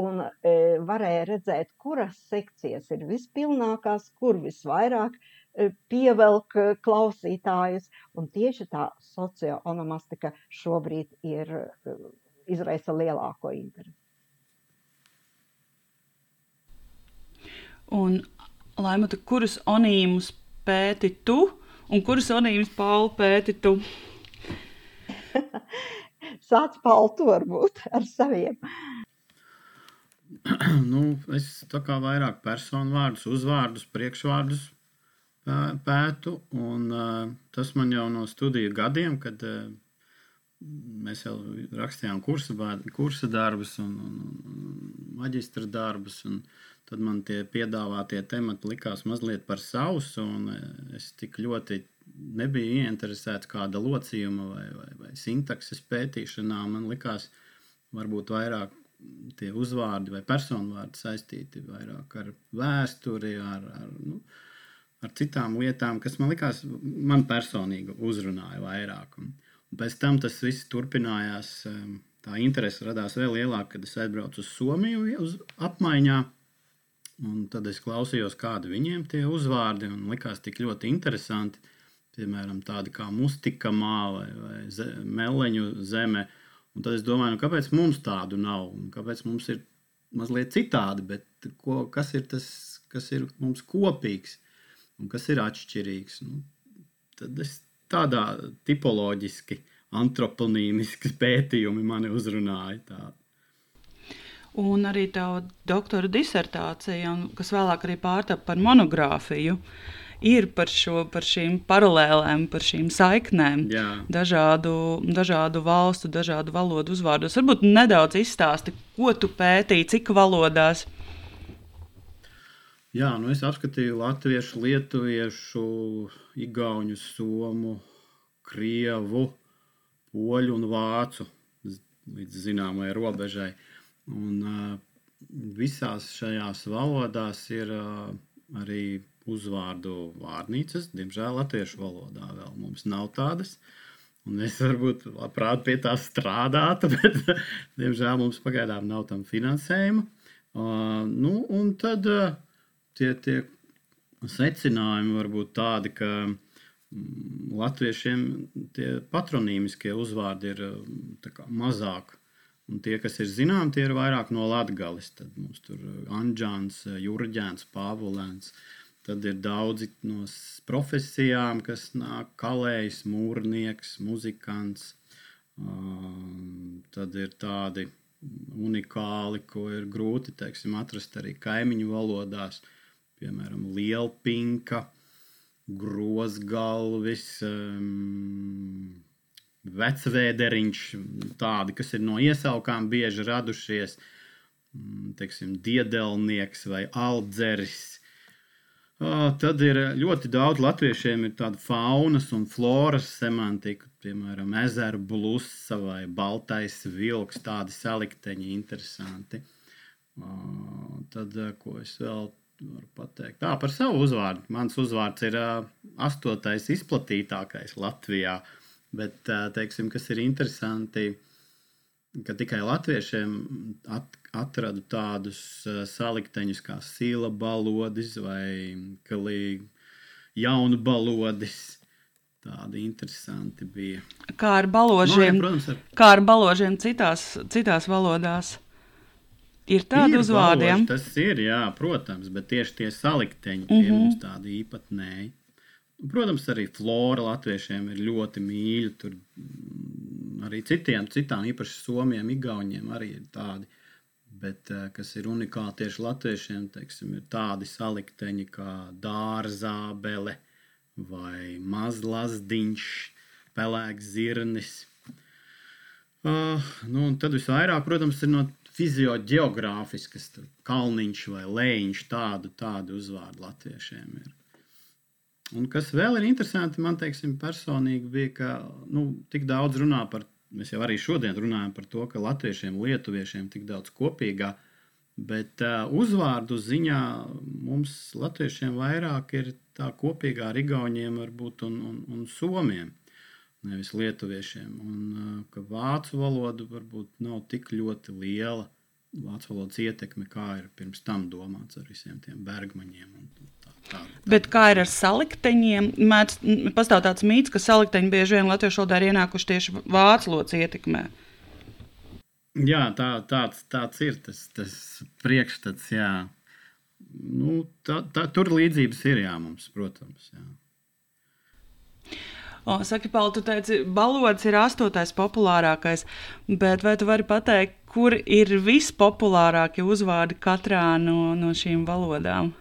un e, varēja redzēt, kuras sekcijas ir vispilnākās, kur visvairāk e, pievelk klausītājus, un tieši tā socioonomastika šobrīd ir izraisa lielāko interesi. Un, Laimata, kurus onīmus pēti tu un kurus onīmus Pauli pēti tu? Sāc paltu varbūt ar saviem. nu, es tā kā vairāk personu vārdus, uzvārdus, priekšvārdus pētu, un uh, tas man jau no studiju gadiem, kad uh, mēs jau rakstījām kursa, kursa darbus un, un, un maģistra darbus, un tad man tie piedāvātie temati likās mazliet par sausu, un e, es tik ļoti nebiju ieinteresēts kāda locījuma vai, vai, vai sintakses pētīšanā. Man likās, varbūt vairāk tie uzvārdi vai personvārdi saistīti vairāk ar vēsturi, ar, ar, nu, ar citām lietām, kas man likās, man personīgi uzrunāja vairāk. Un, un pēc tam tas viss turpinājās. E, tā interese radās vēl lielāka, kad es aizbraucu uz Somiju uz apmaiņā. Un tad es klausījos, kādi viņiem tie uzvārdi un likās tik ļoti interesanti. Piemēram, tādi kā mustika māla vai, ze, meleņu zeme. Un tad es domāju, nu, kāpēc mums tādu nav? Un kāpēc mums ir mazliet citādi, bet ko, kas ir tas, kas ir mums kopīgs un kas ir atšķirīgs? Nu, tad es tādā tipoloģiski, antroponīmiski pētījumi mani uzrunāja. Tā un arī tā doktora disertācija, kas vēlāk arī pārtapa par monogrāfiju. Ir par, šo, par šīm paralēlēm, par šīm saiknēm, Jā. dažādu, dažādu valstu, dažādu valodu uzvārdos. Varbūt nedaudz izstāsti, ko tu pētīji, cik valodās. Jā, nu es apskatīju latviešu, lietuviešu, igauņu, somu, krievu, poļu un vācu līdz zināmai robežai. Uh, Un uh, visās šajās valodās ir uh, arī uzvārdu vārnīcas. Diemžēl latviešu valodā vēl mums nav tādas. Un es varbūt labprāt pie tā strādātu, bet diemžēl mums pagaidām nav tam finansējuma. Uh, nu, un tad uh, tie, tie secinājumi var būt tādi, ka mm, latviešiem tie patronīmiskie uzvārdi ir kā, mazāk Un tie, kas ir zināmi, tie ir vairāk no Latvijas. Tad mums tur ir Anģēns, Jurģēns, Pāvulēns. Tad ir daudzi no profesijām, kas nāk kalējs, mūrnieks, muzikants. Um, tad ir tādi unikāli, ko ir grūti teiksim, atrast arī kaimiņu valodās. Piemēram, lielpinka, grozgalvis. Um, vecvēderiņš, tādi, kas ir no iesaukām bieži radušies, mm, teiksim, diedelnieks vai aldzeris. Tad ir ļoti daudz latviešiem ir tāda faunas un floras semantika, piemēram, ezeru blusa vai baltais vilks, tādi salikteņi interesanti. Uh, tad, uh, ko es vēl varu pateikt? Tā par savu uzvārdu. Mans uzvārds ir uh, astotais izplatītākais Latvijā. Bet, uh, teiksim, kas ir interesanti, ka tikai latviešiem at, atradu tādus uh, salikteņus kā sīla balodis vai kalīgi jaunu balodis. Tādi interesanti bija. Kā ar baložiem, Nu, jā, protams, ar- kā ar baložiem citās, citās valodās. Ir tādi baloži, Tas ir, jā, protams, bet tieši tie salikteņi, tie Mhm. mm -hmm. mums tādi īpatnēji. Protams, arī flora latviešiem ir ļoti mīļa. Tur mm, arī citiem, citām, īpaši somiem, igauniem, arī ir tādi. Bet, eh, kas ir unikāli tieši latviešiem, teiksim, ir tādi salikteņi kā dārzābele vai mazlazdiņš, pelēks zirnis. Uh, nu, un tad visvairāk, protams, ir no fizioģeogrāfiskas, kalniņš vai lēņš, tādu, tādu uzvārdu latviešiem ir. Un kas vēl ir interesanti, man teiksim, personīgi bija, ka nu, tik daudz runā par, mēs jau arī šodien runājam par to, ka latviešiem, lietuviešiem tik daudz kopīgā, bet uh, uzvārdu ziņā mums latviešiem vairāk ir tā kopīgā ar igauniem varbūt un, un, un somiem nevis lietuviešiem. Un uh, ka vācu valoda varbūt nav tik ļoti liela. Vācu valodas ietekme, kā ir pirms tam domāts ar visiem tiem bergmaņiem. un. Bet kā ir ar salikteņiem? Mēdz, pastāv tāds mīts, ka salikteņi bieži vien latviešu valodā ir ienākuši tieši vācu valodas ietekmē. Jā, tā, tāds, tāds ir tas, tas priekšstats. Jā. Nu, tā, tā, tur līdzības ir jā, mums, protams. Jā. O, saki, Pauli, tu teici, balods ir astotais populārākais, bet vai tu vari pateikt, kur ir vispopulārākie uzvārdi katrā no, no šīm valodām?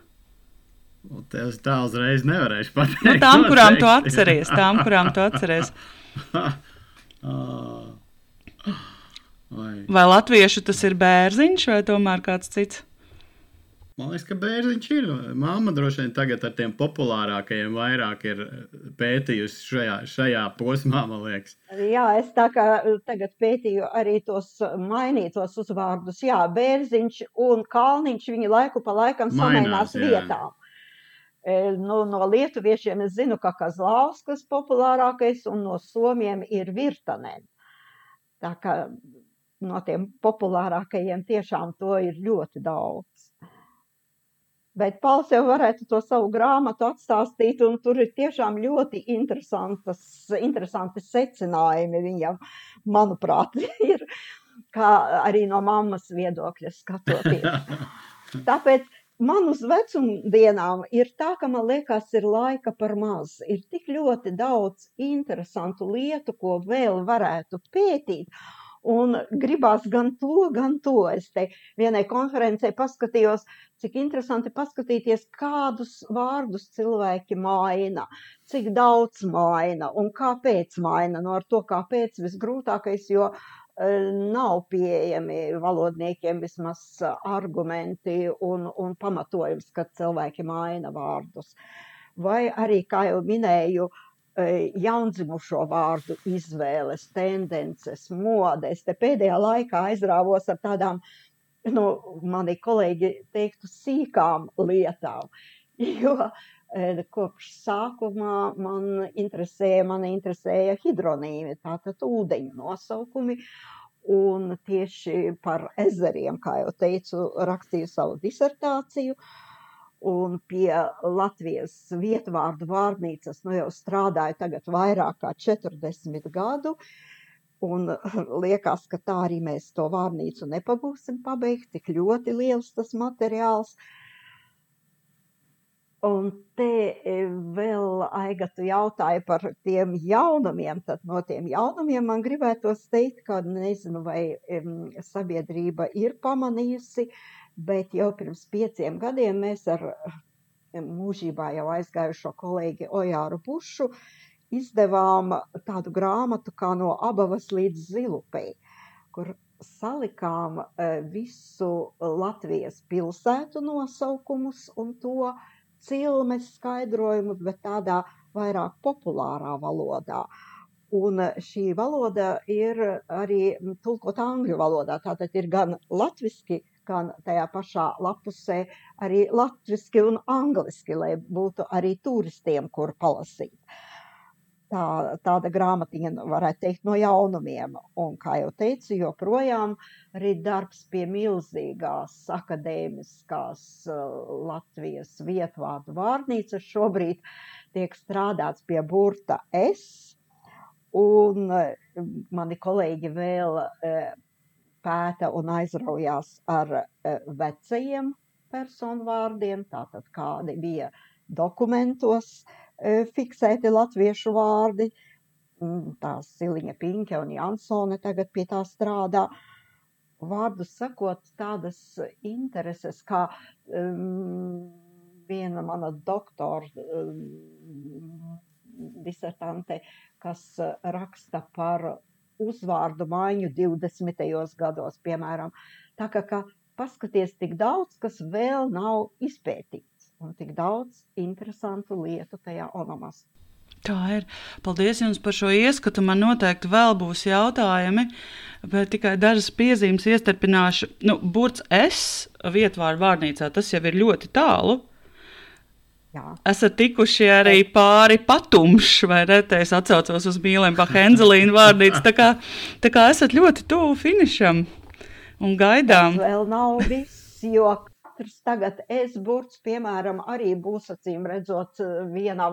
Un Tev tā uzreiz nevarēšu pateikt. Nu, tām, kurām tu atceries, tām, kurām tu atceries. Vai. Vai latviešu tas ir bērziņš vai tomēr kāds cits? Man liekas, ka bērniņš ir. Māma droši vien tagad ar tiem populārākajiem vairāk ir pētījusi šajā, šajā posmā, man liekas. Jā, es tā kā tagad pētīju arī tos mainītos uzvārdus. Jā, Bērziņš un Kalniņš viņi laiku pa laikam Mainās, samainās jā. vietām. E, Nu, no lietuviešiem es zinu, ka Kazlauskas populārākais un no somiem ir Virtanen. Tā kā no tiem populārākajiem tiešām to ir ļoti daudz. Bet Pauls jau varētu to savu grāmatu atstāstīt, un tur ir tiešām ļoti interesanti secinājumi viņam, manuprāt, ir, kā arī no mammas viedokļa skatoties. Tāpēc man uz vecumdienām ir tā, ka man liekas, ir laika par maz. Ir tik ļoti daudz interesantu lietu, ko vēl varētu pētīt. Un gribās gan to, gan to. Es te vienai konferencē paskatījos, cik interesanti paskatīties, kādus vārdus cilvēki maina, cik daudz maina un kāpēc maina. No ar to, kāpēc visgrūtākais, jo eh, nav pieejami valodniekiem vismaz eh, argumenti un, un pamatojums, ka cilvēki maina vārdus. Vai arī, kā jau minēju, eh, jaundzimušo vārdu izvēles, tendences, modes. Te pēdējā laikā aizrāvos ar tādām, nu, mani kolēģi teiktu, sīkām lietām. Jo eh, kopš sākumā man interesēja, man interesēja hidronīmi, tātad ūdeņu nosaukumi. Un tieši par ezeriem, kā jau teicu, rakstīju savu disertāciju. Un pie Latvijas vietvārdu vārnīcas nu jau strādāju tagad vairāk kā 40 gadu. Un liekas, ka tā arī mēs to vārnīcu nepabūsim pabeigt, tik ļoti liels tas materiāls. Un te e, vēl Aigatu jautāja par tiem jaunumiem. Tad no tiem jaunumiem man gribētos teikt, ka nezinu, vai um, sabiedrība ir pamanījusi, bet jau pirms pieciem gadiem mēs ar mūžībā jau aizgājušo kolēģi Ojāru Pušu izdevām tādu grāmatu kā no abavas līdz zilupei, kur salikām eh, visu Latvijas pilsētu nosaukumus un to cilmes skaidrojumu, bet tādā vairāk populārā valodā. Un eh, šī valoda ir arī tulkota angļu valodā. Tātad ir gan latviski, skan tajā pašā lapusē arī latviski un angliski, lai būtu arī turistiem, kur palasīt. Tā, tāda grāmatiņa, nu, varētu teikt, no jaunumiem. Un, kā jau teicu, joprojām arī darbs pie milzīgās akadēmiskās uh, Latvijas vietvārdu vārnīcas. Šobrīd tiek strādāts pie burta S, un uh, mani kolēģi vēl uh, pēta un aizraujās ar vecajiem personu vārdiem, tātad kādi bija dokumentos, E, fiksēti latviešu vārdi. Mm, tā Siliņa Pinke un Jansone tagad pie tā strādā. Vārdu sakot, tādas intereses, kā um, viena mana doktora um, disertante, kas raksta par uzvārdu maiņu 20. gados, piemēram. Tā kā, kā paskaties tik daudz, kas vēl nav izpētīts un tik daudz interesantu lietu tajā onomās. Tā ir. Paldies jums par šo ieskatu. Man noteikti vēl būs jautājumi, bet tikai dažas piezīmes iestarpināšu. Nu, burts es vietvārdu vārnīcā, tas jau ir ļoti tālu. Jā. Esat tikuši arī pāri patumšs, vai ne? Es atcaucos uz Mīlēm Bahenzelīnu vārnīcu. Tā kā, tā kā esat ļoti tuvu finišam un gaidām. Tas vēl nav viss, jo katrs tagad S-burts, piemēram, arī būs acīm redzot vienā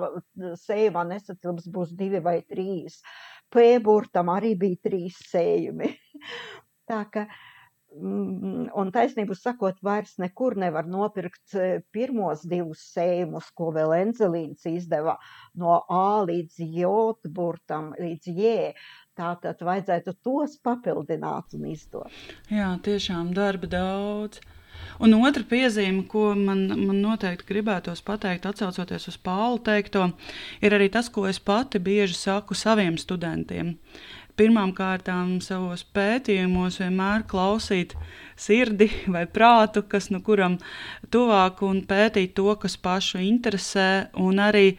sējumā nesatilps būs divi vai trīs. P-burtam arī bija trīs sējumi. Tā ka, mm, un taisnību sakot, vairs nekur nevar nopirkt pirmos divus sējumus, ko vēl Enzelīns izdeva no A līdz J burtam, līdz J. Tātad vajadzētu tos papildināt un izdot. Jā, tiešām darba daudz. Un otra piezīme, ko man, man noteikti gribētos pateikt, atcaucoties uz Pālu teikto, ir arī tas, ko es pati bieži saku saviem studentiem. Pirmkārt, savos pētījumos vienmēr klausīt sirdi vai prātu, kas nu kuram tuvāk, un pētīt to, kas pašu interesē, un arī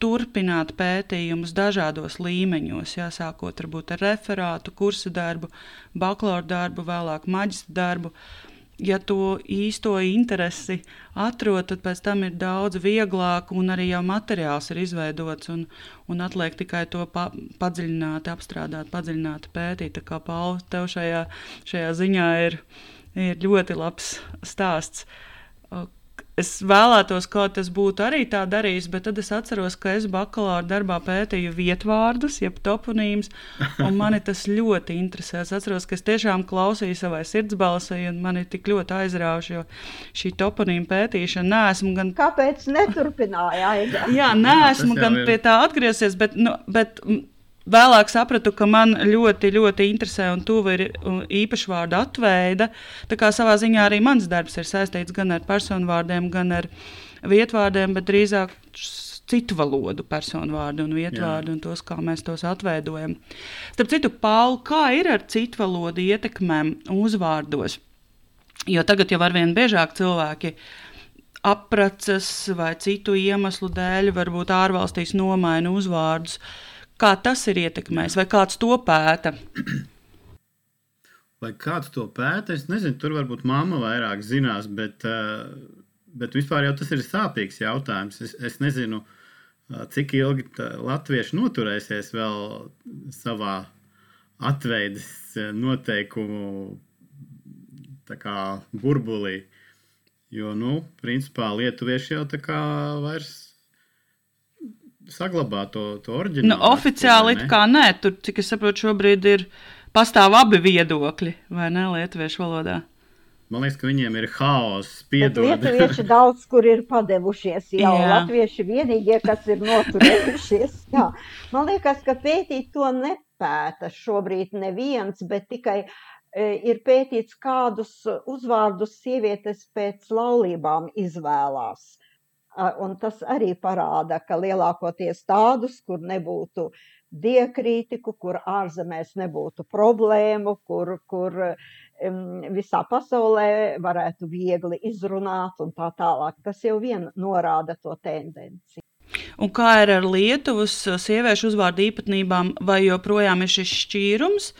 turpināt pētījumus dažādos līmeņos, jā, sākot varbūt ar referātu, kursu darbu, bakalaura darbu, vēlāk maģistra darbu. Uh, ja to īsto interesi atrod, tad pēc tam ir daudz vieglāk, un arī jau materiāls ir izveidots. Un, un atliek tikai to pa, padziļināt, apstrādāt, padziļināt, pētīt. Tā kā Pauli, tev šajā, šajā ziņā ir, ir ļoti labs stāsts. Es vēlētos, ka tas būtu arī tā darījis, bet tad es atceros, ka es bakalaura darbā pētīju vietvārdus, jeb toponīmus, un mani tas ļoti interesē. Es atceros, ka es tiešām klausīju savai sirdsbalsī, un mani tik ļoti aizrauja, jo šī toponīma pētīšana neesmu gan. Kāpēc neturpināja? Jā, neesmu gan pie tā atgriezies, bet, nu, bet Vēlāk sapratu, ka man ļoti, ļoti interesē un tuva ir īpašvārdu atveida. Tā kā savā ziņā arī mans darbs ir saistīts gan ar personu vārdiem, gan ar vietvārdiem, bet drīzāk citu valodu personu vārdu un vietvārdu Jā. un tos, kā mēs tos atveidojam. Starp citu, Pauli, kā ir ar citu valodu ietekmēm uzvārdos? Jo tagad jau arvien biežāk cilvēki apracas vai citu iemeslu dēļ, varbūt ārvalstīs nomaina uzvārdus. Uh, Kā tas ir ietekmējis, vai kāds to pēta? Vai kāds to pēta? Es nezinu, tur varbūt mamma vairāk zinās, bet, eh, bet vispār jau tas ir sāpīgs jautājums. Es, es nezinu, eh, cik ilgi latvieši noturēsies vēl savā atveides eh, noteikumu kā, burbulī. Jo, nu, principā lietuvieši jau tā kā vairs saglabāt to, to oriģinālu. Nu, oficiāli it kā nē, tur, cik es saprotu, šobrīd ir pastāv abi viedokļi, vai ne, lietuviešu valodā. Man liekas, ka viņiem ir haoss. Lietuvieši daudz kur ir padevušies. Jau Jā. latvieši vienīgie, kas ir noturējušies. Jā. Man liekas, ka pētīt to nepēta šobrīd neviens, bet tikai e, ir pētīts, kādus uzvārdus sievietes pēc laulībām izvēlās. Un tas arī parāda, ka lielākoties tādus, kur nebūtu diekritiku, kur ārzemēs nebūtu problēmu, kur, kur visā pasaulē varētu viegli izrunāt un tā tālāk. Tas jau vien norāda to tendenci. Un kā ir ar Lietuvas sieviešu uzvārdu īpatnībām, vai joprojām ir šis šķīrums,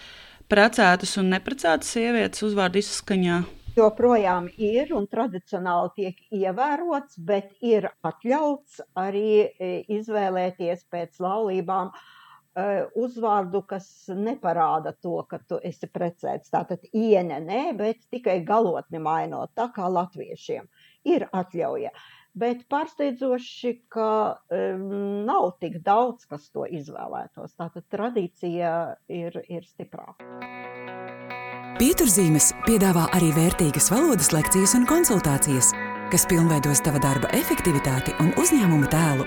precētas un neprecētas sievietes uzvārdu izskaņā? Joprojām ir un tradicionāli tiek ievērots, bet ir atļauts arī e, izvēlēties pēc laulībām e, uzvārdu, kas neparāda to, ka tu esi precēts. Tātad iene nē, bet tikai galotni mainot, tā kā latviešiem ir atļauja. Bet pārsteidzoši, ka um, nav tik daudz, kas to izvēlētos. Tātad tradīcija ir, ir stiprāka. Pieturzīmes piedāvā arī vērtīgas valodas lekcijas un konsultācijas, kas pilnveidos tava darba efektivitāti un uzņēmuma tēlu.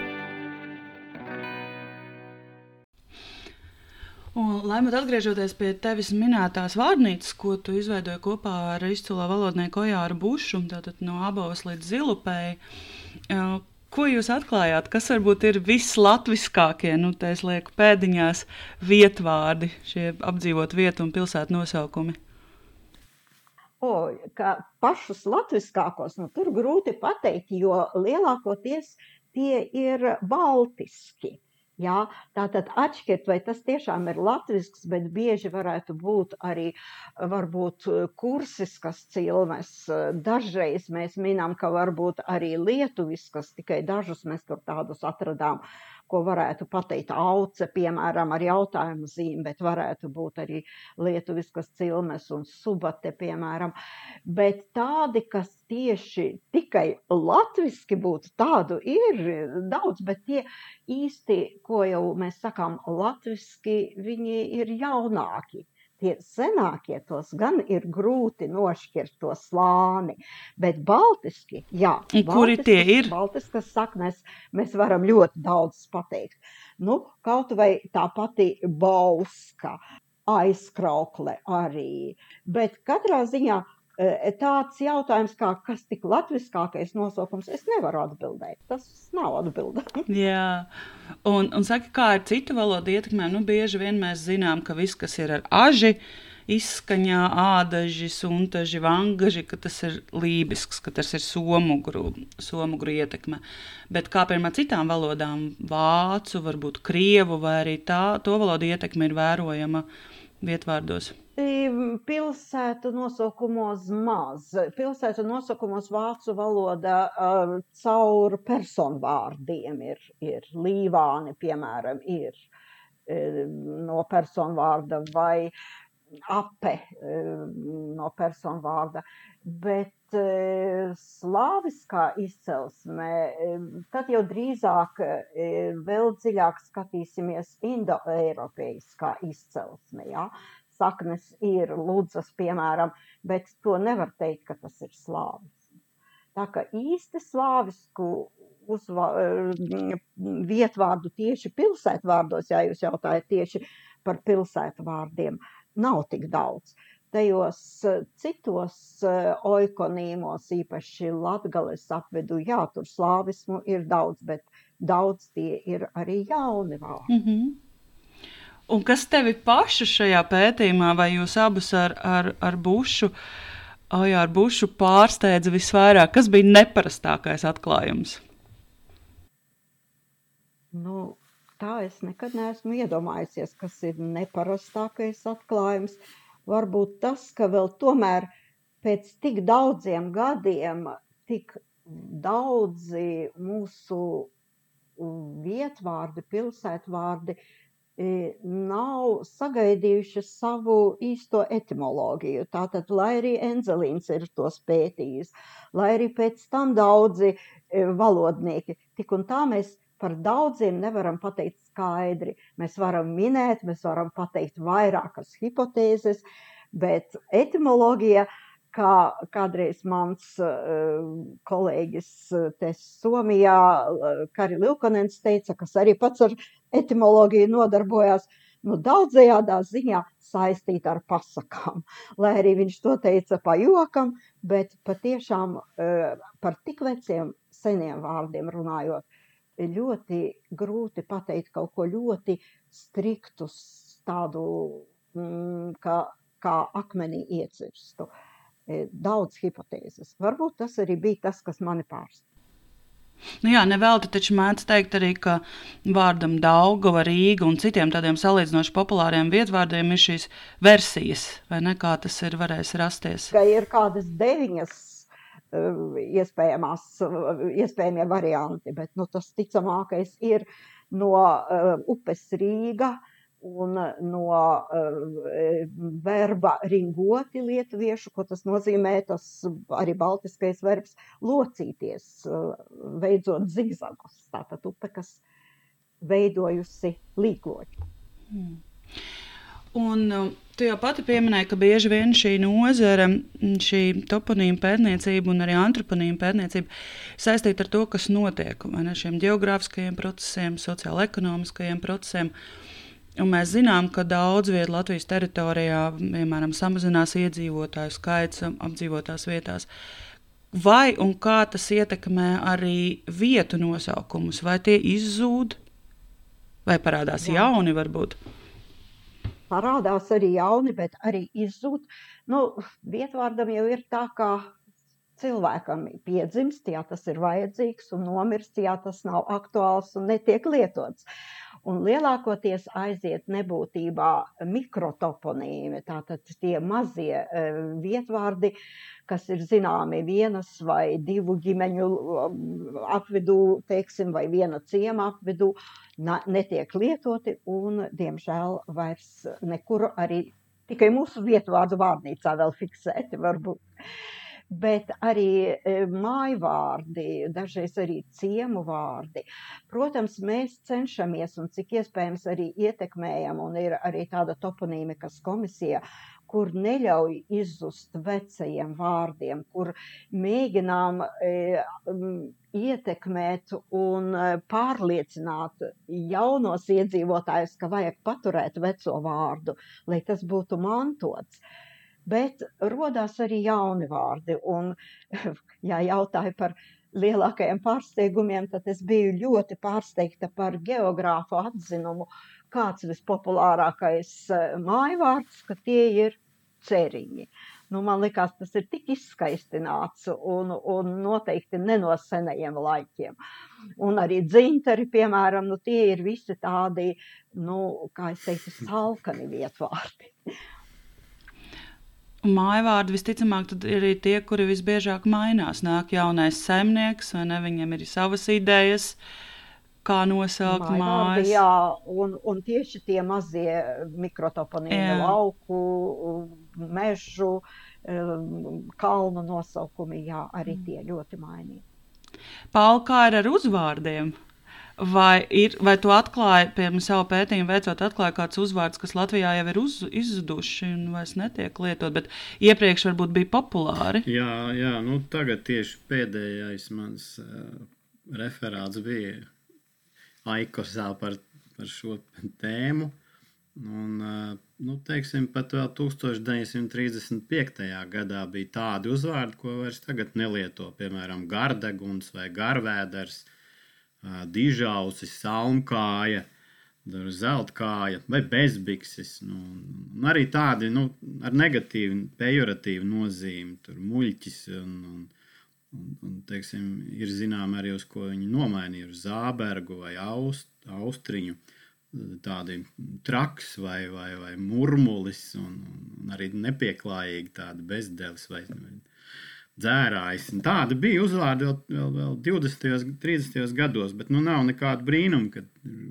Un, Laimot, atgriežoties pie tevis minētās vārnīcas, ko tu izveidoji kopā ar izcilo valodnieku Ojāru Bušu, tātad no abas līdz zilupēji, ko jūs atklājāt? Kas varbūt ir vislatviskākie, nu, tā es lieku pēdiņās, vietvārdi, šie apdzīvot vietu un pilsētu nosaukumi? O, pašus latviskākos, nu, tur grūti pateikt, jo lielākoties tie ir baltiski. Jā, tātad atšķirt, vai tas tiešām ir latvisks, bet bieži varētu būt arī varbūt kursiskas cilmes. Dažreiz mēs minam, ka varbūt arī lietuviskas, tikai dažus mēs tur tādus atradām. Uh, ko varētu pateikt auce, piemēram, ar jautājumu zīmi, bet varētu būt arī lietuviskas cilmes un subate, piemēram. Bet tādi, kas tieši tikai latviski būtu, tādu ir daudz, bet tie īsti, ko jau mēs sakām latviski, viņi ir jaunāki tie senākie tos gan ir grūti nošķirt to slāni, bet baltiski, jā. Un kuri tie ir? Baltiskas saknes mēs varam ļoti daudz pateikt. Nu, kaut vai tā pati bauska, aizkraukle arī, bet katrā ziņā tāds jautājums, kā kas tik latviskākais nosaukums, es nevaru atbildēt. Tas nav atbildēts. Jā, un, un saka, kā ar citu valodu ietekmēm, nu bieži vien mēs zinām, ka viss, kas ir ar aži, izskaņā, ādaži, suntaži, vangaži, ka tas ir lībisks, ka tas ir somugru, somugru ietekme. Bet kā piemēram citām valodām, vācu, varbūt krievu vai arī tā, to valodu ietekme ir vērojama vietvārdos. Pilsētu nosaukumos maz. Pilsētu nosaukumos vācu valoda uh, caur personvārdiem ir, ir līvāni, piemēram, ir uh, no personvārda vai ape uh, no personvārda. Bet uh, slāviskā izcelsme, tad jau drīzāk vēl dziļāk skatīsimies indoeiropeiskā izcelsme. Ja? Saknes ir ludzas, piemēram, bet to nevar teikt, ka tas ir slāvis. Tā kā īsti slāvisku uzva, vietvārdu tieši pilsētvārdos, ja jūs jautājat tieši par pilsētvārdiem, nav tik daudz. Tajos citos oikonīmos, īpaši Latgales apvidu, jā, tur slāvismu ir daudz, bet daudz tie ir arī jauni vārdi. Mm -hmm. Un kas tevi pašu šajā pētījumā, vai jūs abus ar, ar, ar bušu, ai, ar bušu pārsteidza visvairāk? Kas bija neparastākais atklājums? Nu, tā es nekad neesmu iedomājusies, kas ir neparastākais atklājums. Varbūt tas, ka vēl tomēr pēc tik daudziem gadiem tik daudzi mūsu vietvārdi, pilsētvārdi nav sagaidījuši savu īsto etimoloģiju. Tātad, lai arī Enzelīns ir to pētījis, lai arī pēc tam daudzi valodnieki, tik un tā mēs par daudziem nevaram pateikt skaidri. Mēs varam minēt, mēs varam pateikt vairākas hipotēzes, bet etimoloģija kā kādreiz mans uh, kolēģis te Somijā, uh, Kari Lilkonens teica, kas arī pats ar etimoloģiju nodarbojās, nu, daudzajādā ziņā saistīta ar pasakām. Lai arī viņš to teica pa jokam, bet patiešām par tik veciem seniem vārdiem runājot, ļoti grūti pateikt kaut ko ļoti striktus, tādu mm, kā, kā akmenī iecirstu. Uh, daudz hipotēzes. Varbūt tas arī bija tas, kas mani pārsteidza. Nu jā, nevelti taču mēdz teikt arī, ka vārdam Daugava, Rīga un citiem tādiem salīdzinoši populāriem vietvārdiem ir šīs versijas, vai ne, kā tas ir varējis rasties? Ka ir kādas deviņas uh, iespējamās, iespējamie varianti, bet nu, tas ticamākais ir no uh, upes Rīga, un eh, no uh, verba ringoti lietuviešu, ko tas nozīmē, tas arī baltiskais verbs locīties, uh, veidot zigzagus. Tātad upe, kas veidojusi līkloķi. Hmm. Un tu jau pati pieminēji, ka bieži vien šī nozara, šī toponīma pētniecība un arī antroponīma pētniecība saistīta ar to, kas notiek ar šiem geogrāfiskajiem procesiem, sociālo-ekonomiskajiem procesiem. Uh, Un mēs zinām, ka daudz vietu Latvijas teritorijā, piemēram, samazinās iedzīvotāju skaits apdzīvotās vietās. Vai un kā tas ietekmē arī vietu nosaukumus? Vai tie izzūd, vai parādās Jā. jauni varbūt? Parādās arī jauni, bet arī izzūd. Nu, vietvārdam jau ir tā, kā cilvēkam piedzimst, ja tas ir vajadzīgs, un nomirst, ja tas nav aktuāls un netiek lietots. Un lielākoties aiziet nebūtībā mikrotoponīmi, tātad tie mazie e, vietvārdi, kas ir zināmi vienas vai divu ģimeņu apvidū, teiksim, vai viena ciema apvidū, netiek lietoti un, diemžēl, vairs nekur arī tikai mūsu vietvārdu vārnīcā vēl fiksēti varbūt bet arī e, māju vārdi, dažreiz arī ciemu vārdi. Protams, mēs cenšamies un cik iespējams arī ietekmējam, un ir arī tāda toponīmikas komisija, kur neļauj izzust vecajiem vārdiem, kur mēģinām e, ietekmēt un e, pārliecināt jaunos iedzīvotājus, ka vajag paturēt veco vārdu, lai tas būtu mantots. Uh, bet rodās arī jauni vārdi. Un, ja jautāju par lielākajiem pārsteigumiem, tad es biju ļoti pārsteigta par geogrāfu atzinumu, kāds vispopulārākais eh, mājvārds, ka tie ir ceriņi. Nu, man liekas, tas ir tik izskaistināts un, un noteikti ne no senajiem laikiem. Un arī dzintari, piemēram, nu, tie ir visi tādi, nu, kā es teiktu, salkani vietvārdi. Mājvārdi visticamāk ir arī tie, kuri visbiežāk mainās. Nāk jaunais saimnieks, vai ne? Viņam ir savas idejas, kā nosaukt mājas. Jā, un, un tieši tie mazie mikrotoponīmi, lauku, mežu, kalnu nosaukumi, jā, arī tie ļoti mainīgi. Paul, kā ir ar uzvārdiem? Vai, ir, vai tu atklāji, piemēram, savu pētījumu veicot, atklāji kāds uzvārds, kas Latvijā jau ir uz, izzuduši un vairs netiek lietot, bet iepriekš varbūt bija populāri? Jā, jā nu tagad tieši pēdējais mans uh, referāts bija Aikosā par, par šo tēmu. Un, uh, nu, teiksim, pat vēl 1935. gadā bija tādi uzvārdi, ko vairs tagad nelieto, piemēram, gardeguns vai garvēders. Uh, dižausis, salmkāja, zeltkāja vai bezbikses. Nu, arī tādi nu, ar negatīvu, pejoratīvu nozīmi, tur muļķis un, un, un, un teiksim, ir zināms arī uz ko viņi nomainīja, uz zābergu vai aust, austriņu. Tādi traks vai, vai, vai murmulis, un, un arī nepieklājīgi tādi bezdelis vai, vai dzērājs. Tāda bija uzvārda vēl, vēl, vēl 20. un 30. gados, bet nu nav nekāda brīnuma, ka,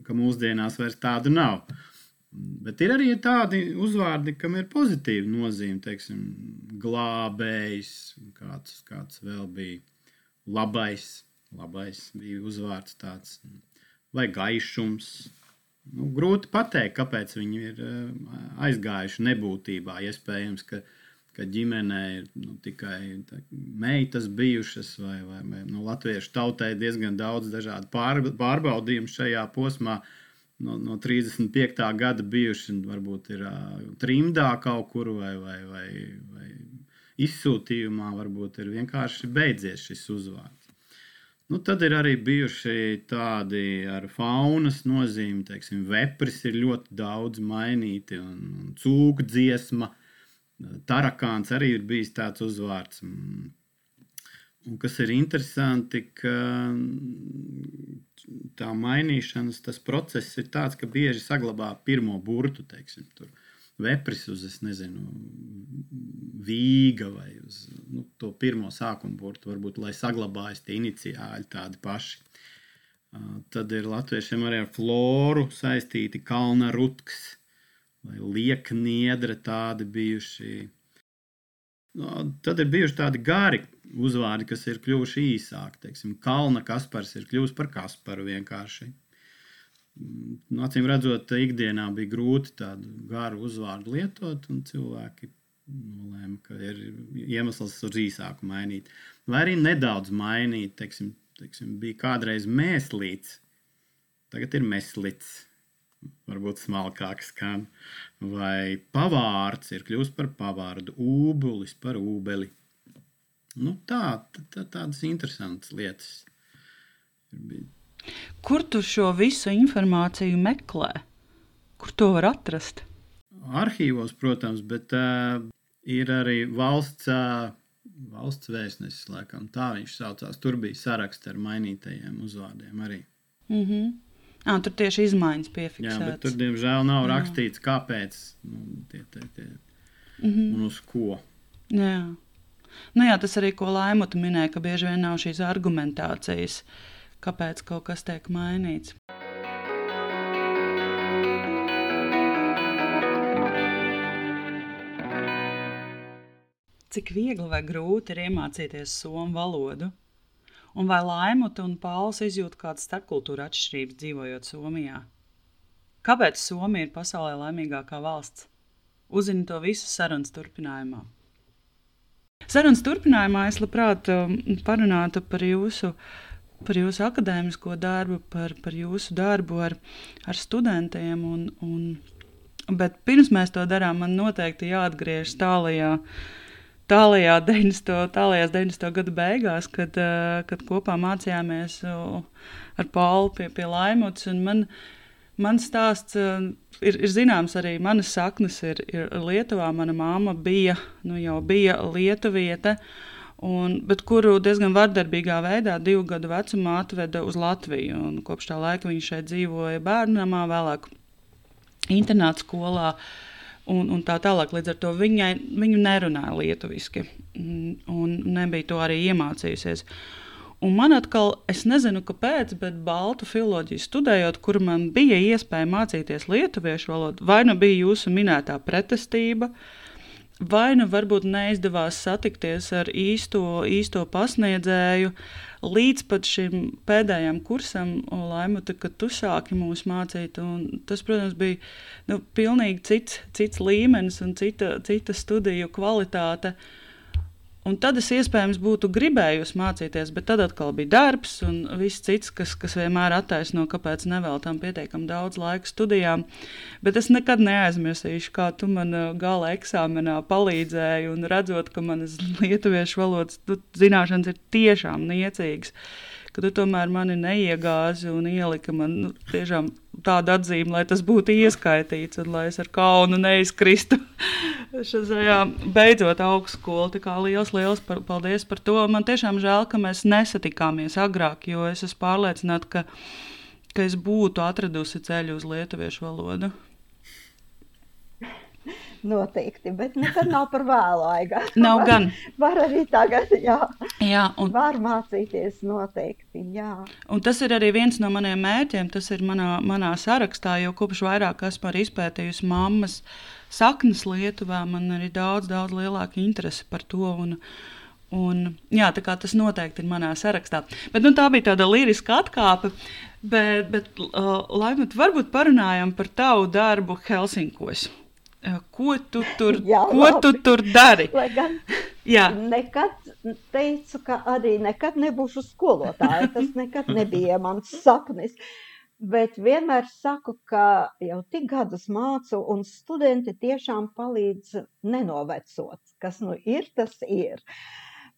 ka mūsdienās vairs tādu nav. Bet ir arī tādi uzvārdi, kam ir pozitīva nozīme, teiksim, glābējs, kāds, kāds vēl bija labais, labais bija uzvārds tāds, vai gaišums. Nu, grūti pateikt, kāpēc viņi ir eh, aizgājuši nebūtībā. Iespējams, ka viņi ka ģimenē ir nu, tikai tā, meitas bijušas, vai, vai, vai nu, latviešu tautai ir diezgan daudz dažādu pār, pārbaudījumu šajā posmā. No, no 35. gada bijuši, varbūt ir uh, trimdā kaut kur vai, vai, vai, vai izsūtījumā, varbūt ir vienkārši beidzies šis uzvārds. Nu, tad ir arī bijuši tādi ar faunas nozīmi, teiksim, vepris ir ļoti daudz mainīti un, un cūku dziesma. Uh, Tarakāns arī ir bijis tāds uzvārds. Un kas ir interesanti, ka tā mainīšanas process ir tāds, ka bieži saglabā pirmo burtu, teiksim, tur vepris uz, es nezinu, vīga vai uz nu, to pirmo sākuma burtu, varbūt, lai saglabājas tie iniciāļi tādi paši. Tad ir latviešiem arī ar floru saistīti kalna rutks vai liekniedra tādi bijuši. Tad ir bijuši tādi gari uzvārdi, kas ir kļuvuši īsāki. Teiksim, Kalna Kaspars ir kļuvis par Kasparu vienkārši. Nu, acīm redzot, ikdienā bija grūti tādu garu uzvārdu lietot, un cilvēki nolēma, ka ir iemesls uz īsāku mainīt. Vai arī nedaudz mainīt, teiksim, teiksim, bija kādreiz mēslīts, tagad ir meslīts. Varbūt smalkāk skan, vai pavārds ir kļuvis par pavārdu, ūbulis par ūbeli. Nu, tā, tā, tādas interesantas lietas. Kur tu šo visu informāciju meklē? Kur to var atrast? Arhīvos, protams, bet uh, ir arī valsts, uh, valsts vēstnesis, laikam tā viņš saucās. Tur bija saraksts ar mainītajiem uzvārdiem arī. Mm -hmm. À, tur tieši izmaiņas piefiksētas. Jā, bet tur, diemžēl, nav Jā. rakstīts, kāpēc nu, tie, tie, tie, mm -hmm. un uz ko. Jā. Nu, jā, tas arī, ko Laimota minēja, ka bieži vien nav šīs argumentācijas, kāpēc kaut kas tiek mainīts. Cik viegli vai grūti ir iemācīties somu valodu? Un vai Laimota un Pauls izjūt kādas starpkultūra atšķirības dzīvojot Somijā? Kāpēc Somija ir pasaulē laimīgākā valsts? Uzzini to visu sarunas turpinājumā. Sarunas turpinājumā es labprāt um, parunātu par jūsu, par jūsu akadēmisko darbu, par, par jūsu darbu ar, ar studentiem. Un, un, bet pirms mēs to darām, man noteikti jāatgriežas tālajā. Tālajā 90. Tālajās 90. gada beigās, kad, uh, kad kopā mācījāmies uh, ar Paulu pie, pie Laimuts. Man, mans stāsts uh, ir, ir zināms, arī manas saknes ir, ir Lietuvā. Mana māma bija, nu jau bija Lietuviete, un, bet kuru diezgan vardarbīgā veidā divu gadu vecumā atveda uz Latviju. Un kopš tā laika viņa šeit dzīvoja bērnamā, vēlāk internāta skolā. Un, un tā tālāk, līdz ar to viņai, viņa nerunāja lietuviski, un nebija to arī iemācījusies. Uh, Un man atkal, es nezinu, kāpēc, bet baltu filozofiju studējot, kur man bija iespēja mācīties lietuviešu valodu, vai nu bija jūsu minētā pretestība, vai nu varbūt neizdevās satikties ar īsto, īsto pasniedzēju, līdz pat šim pēdējam kursam, Laimuta, kad tu sāki mūs mācīt. Tas, protams, bija nu, pilnīgi cits, cits līmenis un cita, cita studiju kvalitāte. Uh, Un tad es iespējams būtu gribējusi mācīties, bet tad atkal bija darbs un viss cits, kas, kas vienmēr attaisno, kāpēc neveltām pietiekami daudz laika studijām. Bet es nekad neaizmirsīšu, kā tu man uh, gala eksāmenā palīdzēji un redzot, ka manas lietuviešu valodas zināšanas ir tiešām niecīgas ka tu tomēr mani neiegāzi un ielika man nu, tiešām tādu atzīmi, lai tas būtu ieskaitīts un lai es ar kaunu neizkristu šajā beidzot augstskolu. Tā kā liels, liels par, paldies par to. Man tiešām žēl, ka mēs nesatikāmies agrāk, jo es esmu pārliecināta, ka, ka es būtu atradusi ceļu uz lietuviešu valodu. Noteikti, bet nekad nav par vēlu aigā. Nav var, gan. Var arī tagad, jā. jā un, var mācīties noteikti, jā. Un tas ir arī viens no maniem mērķiem, tas ir manā, manā sarakstā, jo kopš vairāk esmu arī izpētījusi mammas saknes Lietuvā, man ir daudz, daudz lielāka interese par to. Un, Un, jā, tas noteikti ir manā sarakstā. Bet, nu, tā bija tāda liriska atkāpe. Bet, bet uh, Laimot, varbūt parunājam par tavu darbu Helsinkos. Ko tu tur, Jā, ko labi. tu tur dari? Lai gan Jā. nekad teicu, ka arī nekad nebūšu skolotāja. Tas nekad nebija mans sapnis. Bet vienmēr saku, ka jau tik gadus mācu, un studenti tiešām palīdz nenovecot. Kas nu ir, tas ir.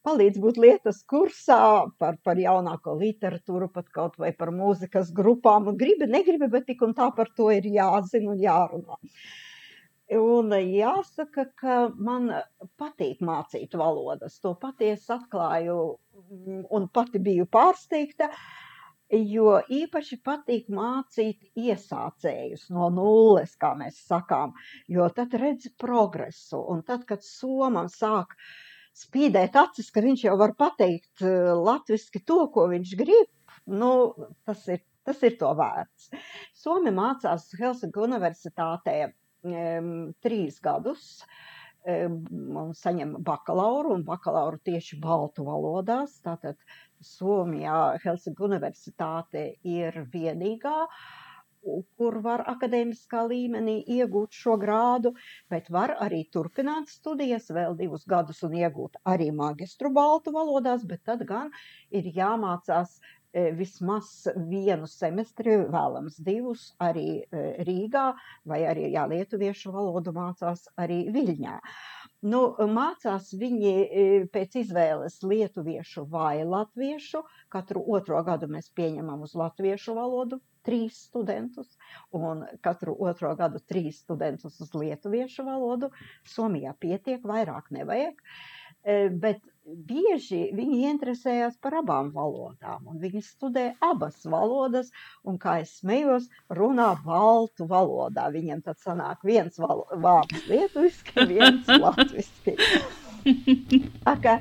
Palīdz būt lietas kursā par, par jaunāko literatūru, pat kaut vai par mūzikas grupām. Gribi, negribi, bet tik un tā par to ir jāzina un jārunā. Uh, Un jāsaka, ka man patīk mācīt valodas. To patiesi atklāju mm, un pati biju pārsteigta, jo īpaši patīk mācīt iesācējus no nulles, kā mēs sakām, jo tad redzi progresu. Un tad, kad somam sāk spīdēt acis, ka viņš jau var pateikt eh, latviski to, ko viņš grib, nu, tas ir, tas ir to vērts. Somi mācās Helsinku universitātē trīs gadus. Um, saņem bakalauru un bakalauru tieši baltu valodās. Tātad Somijā Helsinku universitāte ir vienīgā, kur var akadēmiskā līmenī iegūt šo grādu, bet var arī turpināt studijas vēl divus gadus un iegūt arī magistru baltu valodās, bet tad gan ir jāmācās uh, vismaz vienu semestri, vēlams divus, arī e, Rīgā, vai arī jā, lietuviešu valodu mācās arī Viļņā. Nu, mācās viņi e, pēc izvēles lietuviešu vai latviešu. Katru otro gadu mēs pieņemam uz latviešu valodu trīs studentus, un katru otro gadu trīs studentus uz lietuviešu valodu. Somijā pietiek, vairāk nevajag. Bet bieži viņi interesējās par abām valodām, un viņi studē abas valodas, un, kā es smējos, runā baltu valodā. Viņiem tad sanāk viens vārds lietuviski, viens latviski. Aka,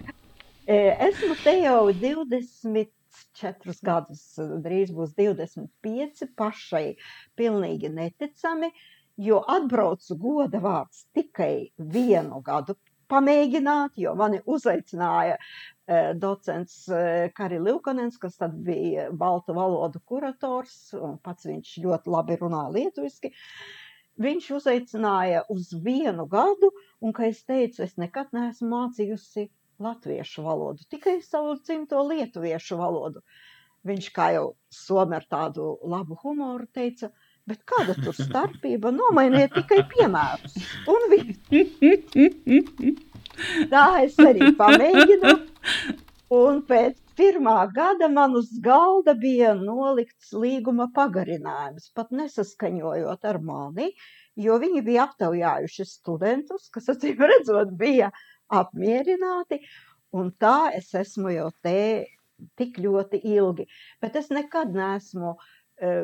esmu te jau 24 gadus, drīz būs 25, pašai pilnīgi neticami, jo atbraucu goda vārds tikai vienu gadu pamēģināt, jo mani uzaicināja uh, docents uh, Kari Livkonens, kas tad bija baltu valodu kurators, un pats viņš ļoti labi runā lietuviski. Viņš uzaicināja uz vienu gadu, un, kā es teicu, es nekad neesmu mācījusi latviešu valodu, tikai savu dzimto lietuviešu valodu. Viņš, kā jau somi ar tādu labu humoru, teica, bet kāda tur starpība? Nomainiet tikai piemērus. Un viss. Tā es arī pamēģinu. Un pēc pirmā gada man uz galda bija nolikts līguma pagarinājums, pat nesaskaņojot ar mani, jo viņi bija aptaujājuši studentus, kas, acīm redzot, bija apmierināti. Un tā es esmu jau te tik ļoti ilgi. Bet es nekad neesmu uh,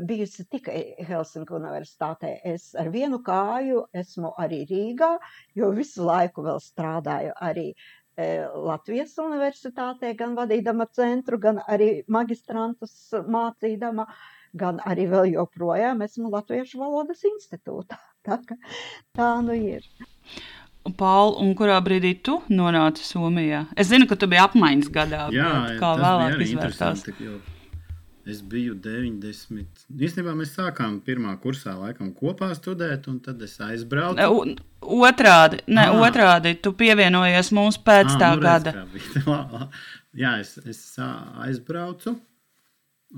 bijusi tikai Helsinku universitātē. Es ar vienu kāju esmu arī Rīgā, jo visu laiku vēl strādāju arī Latvijas universitātē, gan vadīdama centru, gan arī magistrantus mācīdama, gan arī vēl joprojām esmu Latviešu valodas institūtā. Tā, tā nu ir. Paul, un kurā brīdī tu nonāci Somijā? Es zinu, ka tu biji apmaiņas gadā. Jā, kā vēlāk izvērtās? Es biju 90. Īstenībā mēs sākām pirmā kursā laikam kopā studēt, un tad es aizbraucu. U, otrādi, ne, ah. otrādi, tu pievienojies mums pēc ah, tā nu gada. Jā, es, es aizbraucu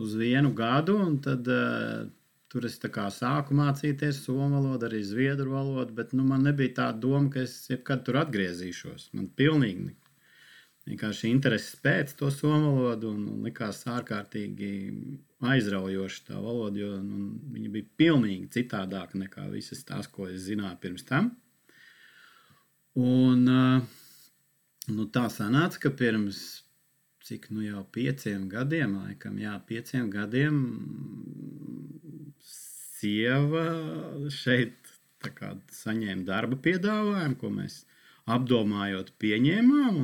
uz vienu gadu, un tad uh, tur es sāku mācīties somu valodu, arī zviedru valodu, bet nu, man nebija tā doma, ka es jebkad tur atgriezīšos. Man pilnīgi vienkārši intereses pēc to somu valodu un, un likās ārkārtīgi aizraujoša tā valoda, jo nu, viņa bija pilnīgi citādāka nekā visas tās, ko es zināju pirms tam. Un nu, tā sanāca, ka pirms cik nu jau pieciem gadiem, laikam, jā, pieciem gadiem sieva šeit saņēma darba piedāvājumu, ko mēs apdomājot, pieņēmām.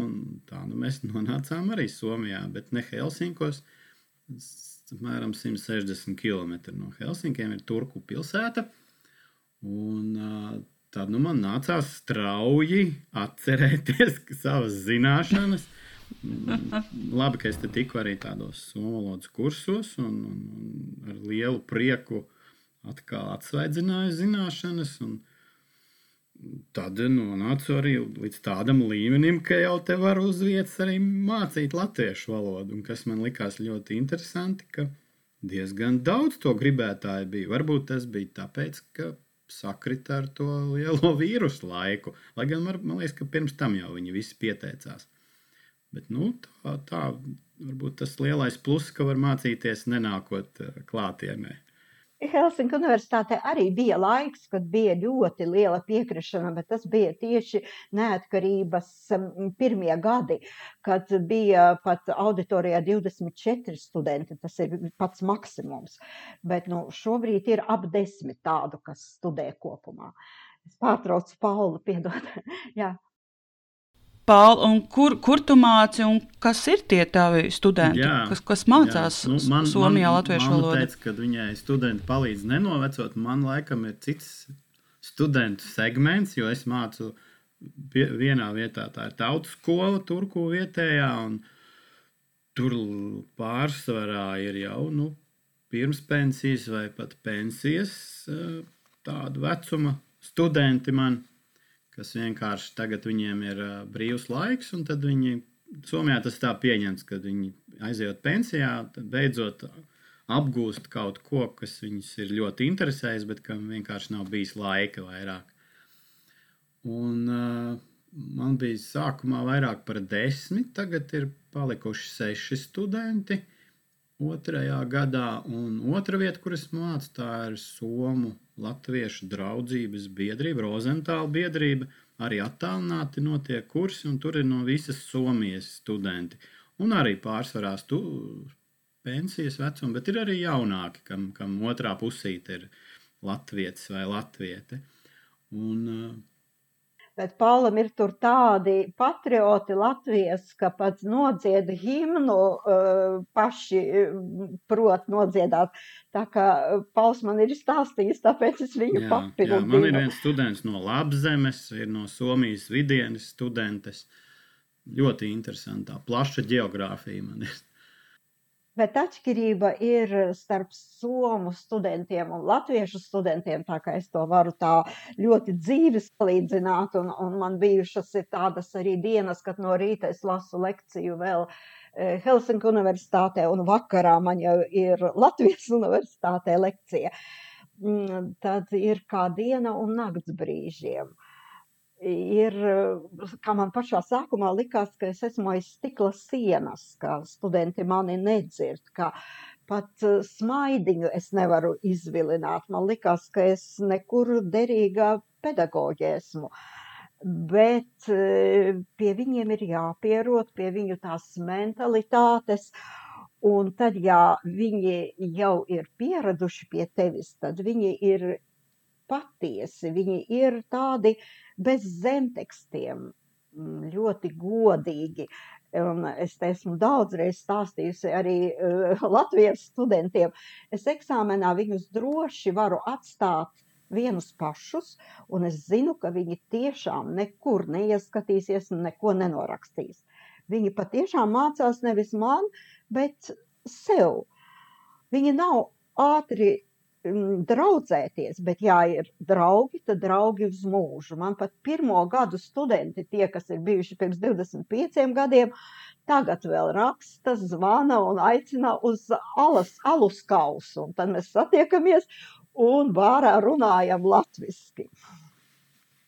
Tā nu mēs nonācām arī Somijā, bet ne Helsinkos. Apmēram 160 km no Helsinkiem ir Turku pilsēta. Un, tad nu, man nācās strauji atcerēties savas zināšanas. Labi, ka es te tiku arī tādos somalodas kursos, un, un, un ar lielu prieku atkal atsvaidzināju zināšanas. Un, tad nonācu arī līdz tādam līmenim, ka jau te var uz vietas arī mācīt latviešu valodu. Un kas man likās ļoti interesanti, ka diezgan daudz to gribētāju bija. Varbūt tas bija tāpēc, ka sakrita ar to lielo vīrusu laiku. Lai gan man, liekas, ka pirms tam jau viņi visi pieteicās. Bet nu, tā, tā varbūt tas lielais pluss, ka var mācīties nenākot eh, klātienē. Helsinku universitātē arī bija laiks, kad bija ļoti liela piekrišana, bet tas bija tieši neatkarības pirmie gadi, kad bija pat auditorijā 24 studenti. Tas ir pats maksimums. Bet nu, šobrīd ir ap desmit tādu, kas studē kopumā. Es pārtraucu Paulu, piedod. Jā. Pāl, kur, kur tu māci un kas ir tie tavi studenti, jā, kas, kas mācās jā. nu, man, Somijā man, latviešu valodu? Teica, kad viņai studenti palīdz nenovecot, man laikam ir cits studentu segments, jo es mācu pie, vienā vietā, tā ir tautas skola, turku vietējā, un tur pārsvarā ir jau, nu, pirms pensijas vai pat pensijas eh, tādu vecuma studenti man kas vienkārši tagad viņiem ir uh, brīvs laiks, un tad viņi Somijā tas tā pieņemts, ka viņi aiziet pensijā, tad beidzot apgūst kaut ko, kas viņus ir ļoti interesējis, bet kam vienkārši nav bijis laika vairāk. Un, uh, man bija sākumā vairāk par desmit, tagad ir palikuši seši studenti otrajā gadā. Un otra vieta, kur es mācu, tā ir Somu Latviešu draudzības biedrība, Rozentāla biedrība. Arī attālināti notiek kursi, un tur ir no visas Somijas studenti. Un arī pārsvarā stu, pensijas vecuma, bet ir arī jaunāki, kam, kam otrā pusīte ir latvietis vai latviete. Un, Bet Paulam ir tur tādi patrioti Latvijas, ka pats nodzieda himnu, uh, paši prot nodziedāt. Tā kā Pauls man ir stāstījis, tāpēc es viņu papildinu. Man ir viens students no Labzemes, ir no Somijas vidienas studentes. Ļoti interesantā, plaša geogrāfija man ir. Bet atšķirība ir starp somu studentiem un latviešu studentiem, tā kā es to varu tā ļoti dzīvi salīdzināt, un, un man bijušas ir tādas arī dienas, kad no rīta es lasu lekciju vēl e, Helsinku universitātē, un vakarā man jau ir Latvijas universitātē lekcija. Mm, tad ir kā diena un nakts brīžiem. Ir, kā man pašā sākumā likās, ka es esmu aiz stikla sienas, ka studenti mani nedzird, ka pat eh, smaidiņu es nevaru izvilināt. Man likās, ka es nekur derīgā pedagoģi esmu. Bet eh, pie viņiem ir jāpierod, pie viņu tās mentalitātes, un tad, ja viņi jau ir pieraduši pie tevis, tad viņi ir patiesi, viņi ir tādi bez zemtekstiem, mm, ļoti godīgi. Un es esmu daudzreiz stāstījusi arī uh, Latvijas studentiem. Es eksāmenā viņus droši varu atstāt vienus pašus, un es zinu, ka viņi tiešām nekur neieskatīsies un neko nenorakstīs. Viņi patiešām mācās nevis man, bet sev. Viņi nav ātri draudzēties, bet ja ir draugi, tad draugi uz mūžu. Man pat pirmo gadu studenti, tie, kas ir bijuši pirms 25 gadiem, tagad vēl raksta, zvana un aicina uz alas, alus kausu. Un tad mēs satiekamies un vārā runājam latviski.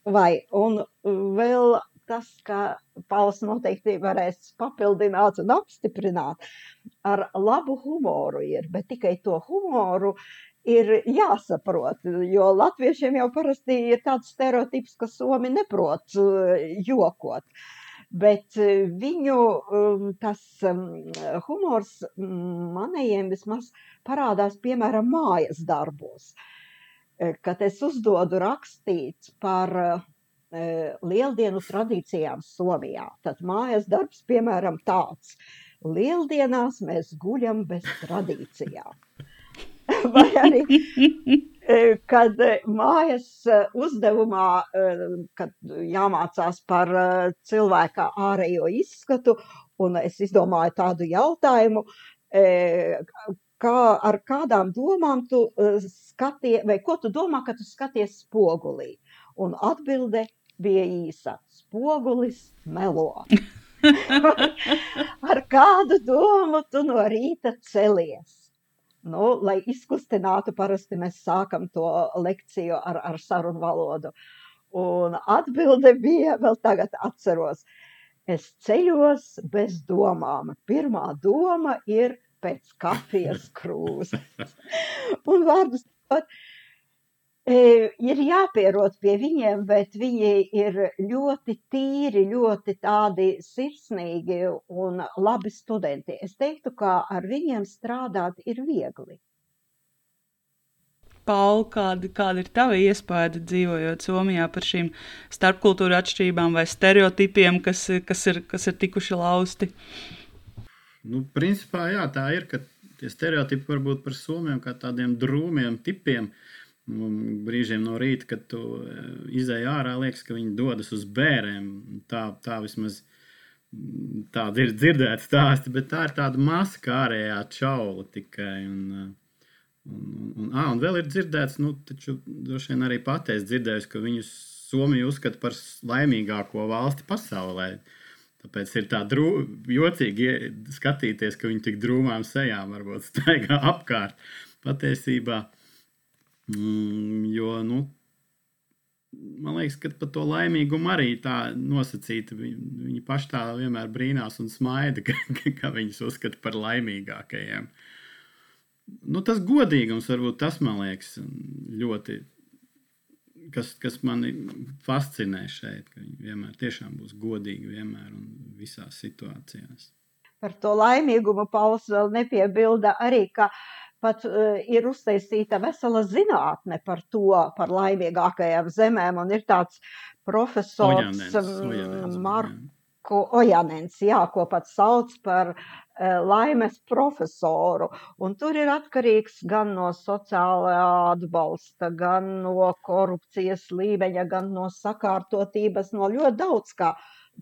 Vai, un vēl tas, ka Pauls noteikti varēs papildināt un apstiprināt, ar labu humoru ir, bet tikai to humoru ir jāsaprot, jo latviešiem jau parasti ir tāds stereotips, ka somi neprot eh, jokot. Bet eh, viņu um, tas um, humors mm, manējiem vismaz parādās, piemēram, mājas darbos. Eh, kad es uzdodu rakstīt par lieldienu tradīcijām Somijā, tad mājas darbs, piemēram, tāds. Lieldienās mēs guļam bez tradīcijām. vai arī e, kad e, mājas e, uzdevumā, kad jāmācās par cilvēka ārējo izskatu, un es izdomāju tādu jautājumu, kā, ar kādām domām tu skaties, vai ko tu domā, kad tu skaties spogulī? Un atbilde bija īsa - spogulis melo. ar kādu domu tu no rīta celies? Nu, lai izkustinātu, parasti mēs sākam to lekciju ar, ar sarunu valodu. Un atbilde bija, vēl tagad atceros, es ceļos bez domām. Pirmā doma ir pēc kafijas krūzes. un vārdus ir jāpierod pie viņiem, bet viņi ir ļoti tīri, ļoti tādi sirsnīgi un labi studenti. Es teiktu, ka ar viņiem strādāt ir viegli. Pauli, kāda, kāda ir tava iespēja dzīvojot Somijā par šīm starpkultūra atšķirībām vai stereotipiem, kas, kas, ir, kas ir tikuši lausti? Nu, principā, jā, tā ir, ka tie stereotipi var būt par Somiju kā tādiem drūmiem tipiem. Nu, brīžiem no rīta, kad tu eh, izēj ārā, liekas, ka viņi dodas uz bērniem. Tā, tā vismaz tāda ir dzirdēta stāsta, bet tā ir tāda maska ārējā čaula tikai. Un, uh, Un, un, un, un vēl ir dzirdēts, nu, taču droši vien arī pateicis, dzirdējis, ka viņus Somiju uzskata par laimīgāko valsti pasaulē. Tāpēc ir tā drū, jocīgi skatīties, ka viņi tik drūmām sejām varbūt staigā apkārt. Patiesībā, mm, jo, nu, man liekas, ka par to laimīgumu arī tā nosacīta. Viņi, viņi paši tā vienmēr brīnās un smaida, ka, ka viņus uzskata par laimīgākajiem. Uh, nu, tas godīgums varbūt tas man liekas ļoti. Kas, kas mani fascinē šeit, ka viņi vienmēr tiešām būs godīgi vienmēr un visās situācijās. Par to laimīgumu Pauls vēl nepiebilda arī, ka pat uh, ir uztaisīta vesela zinātne par to, par laimīgākajām zemēm, un ir tāds profesors Ojanens, Marko Ojanens, jā, ko pat sauc par uh, laimes profesoru. Un tur ir atkarīgs gan no sociālā atbalsta, gan no korupcijas līmeņa, gan no sakārtotības, no ļoti daudz kā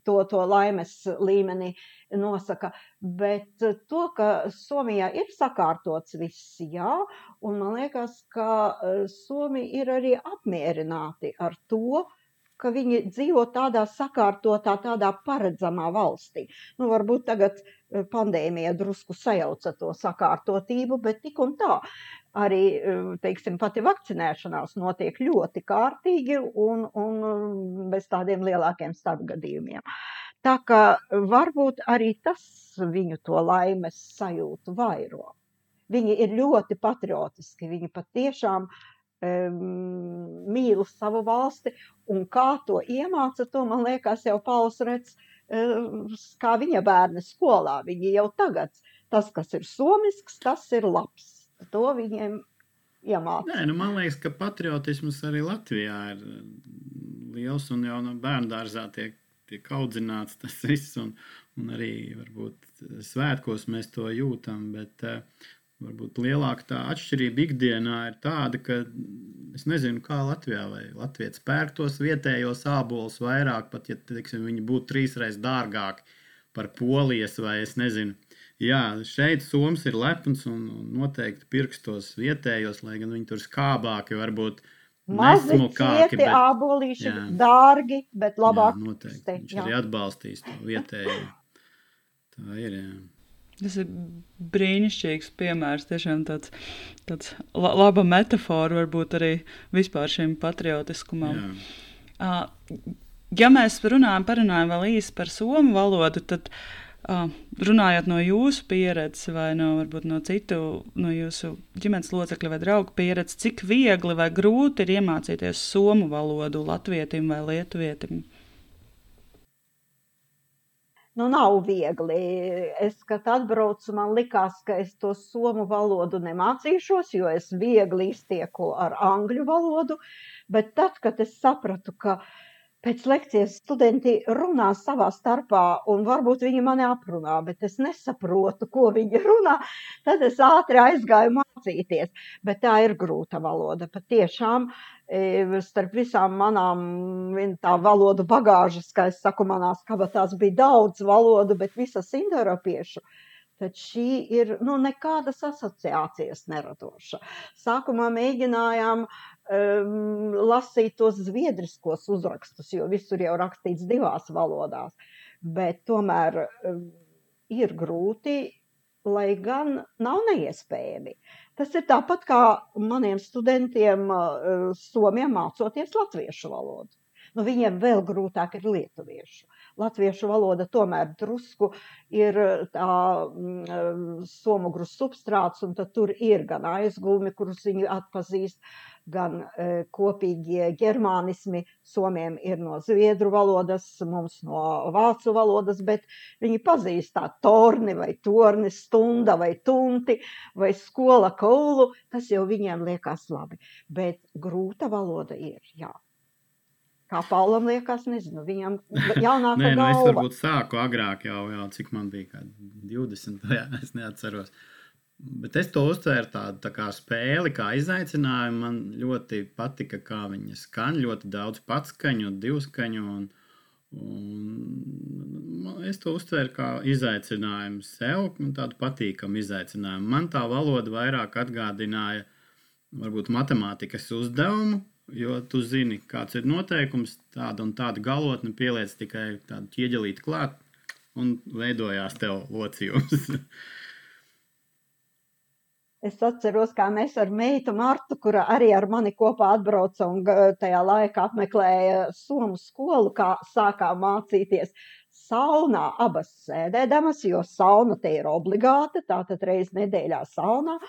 to, to laimes līmeni nosaka. Bet to, ka Somijā ir sakārtots viss, jā, un man liekas, ka eh, Somi ir arī apmierināti ar to, ka viņi dzīvo tādā sakārtotā, tādā paredzamā valstī. Nu, varbūt tagad e, pandēmija drusku sajauca to sakārtotību, bet tik un tā arī, e, teiksim, pati vakcinēšanās notiek ļoti kārtīgi un, un bez tādiem lielākiem starpgadījumiem. Tā kā varbūt arī tas viņu to laimes sajūtu vairo. Viņi ir ļoti patriotiski, viņi patiešām uh, mīlu savu valsti, un kā to iemāca, to man liekas jau Pauls redz, kā viņa bērni skolā. Viņi jau tagad, tas, kas ir somisks, tas ir labs. To viņiem iemāca. Nē, nu man liekas, ka patriotisms arī Latvijā ir liels un jau no bērndārzā tiek, tiek audzināts tas viss, un, un arī varbūt svētkos mēs to jūtam, bet uh, varbūt lielāka tā atšķirība ikdienā ir tāda, ka es nezinu, kā Latvijā vai Latvijas pērk tos vietējos ābolus vairāk, pat ja teiksim, viņi būtu trīsreiz dārgāki par polijas vai es nezinu. Jā, šeit Somijas ir lepns un noteikti pirkstos vietējos, lai gan viņi tur skābāki varbūt. Mazi cieti bet, ābolīši, jā, dārgi, bet labāk. Jā, noteikti. Viņš jā. arī atbalstīs to vietējo. Tā ir, jā. Tas ir brīnišķīgs piemērs, tiešām tāds, tāds la, laba metāfora varbūt arī vispār šim patriotiskumam. Uh, ja mēs runājam, parunājam vēl īsi par somu valodu, tad uh, runājot no jūsu pieredzes vai no, varbūt, no citu, no jūsu ģimenes locekļa vai draugu pieredzes, cik viegli vai grūti ir iemācīties somu valodu latvietim vai lietuvietim? Nu, nav viegli. Es, kad atbraucu, man likās, ka es to somu valodu nemācīšos, jo es viegli iztieku ar angļu valodu. Bet tad, kad es sapratu, ka pēc lekcijas studenti runā savā starpā, un varbūt viņi mani aprunā, bet es nesaprotu, ko viņi runā, tad es ātri aizgāju mācīties. Bet tā ir grūta valoda. Patiešām starp visām manām valodu bagāžas, kā es saku, manās kabatās bija daudz valodu, bet visas indoeiropiešu. Tad šī ir nu, nekādas asociācijas neradoša. Sākumā mēģinājām um, lasīt tos zviedriskos uzrakstus, jo visur jau rakstīts divās valodās. Bet tomēr um, ir grūti, lai gan nav neiespējami. Tas ir tāpat kā maniem studentiem Somijā mācoties latviešu valodu. Nu, viņiem vēl grūtāk ir lietuviešu. Latviešu valoda tomēr drusku ir tā mm, somugru substrāts, un tur ir gan aizgūmi, kurus viņi atpazīst, gan e, kopīgie germānismi. Somiem ir no zviedru valodas, mums no vācu valodas, bet viņi pazīst tā torni vai torni, stunda vai tunti vai skola kaulu. Tas jau viņiem liekas labi, bet grūta valoda ir, jā. Kā Paulam liekas, nezinu, viņam jaunākā Nē, nu, es galva. varbūt sāku agrāk jau, jau cik man bija, kā 20, jā, es neatceros. Bet es to uztvēru tādu tā kā spēli, kā izaicinājumu. Man ļoti patika, kā viņa skan. Ļoti daudz patskaņu, divskaņu. Un, un es to uztvēru kā izaicinājumu sev, tādu patīkamu izaicinājumu. Man tā valoda vairāk atgādināja varbūt matemātikas uzdevumu, jo tu zini, kāds ir noteikums, tāda un tāda galotne pieliec tikai tādu ķieģelīti klāt, un veidojās tev locījums. Es atceros, kā mēs ar meitu Martu, kura arī ar mani kopā atbrauca un tajā laikā apmeklēja Somu skolu, kā sākām mācīties saunā. Abas sēdēdamas, jo sauna te ir obligāta, tātad reiz nedēļā saunā,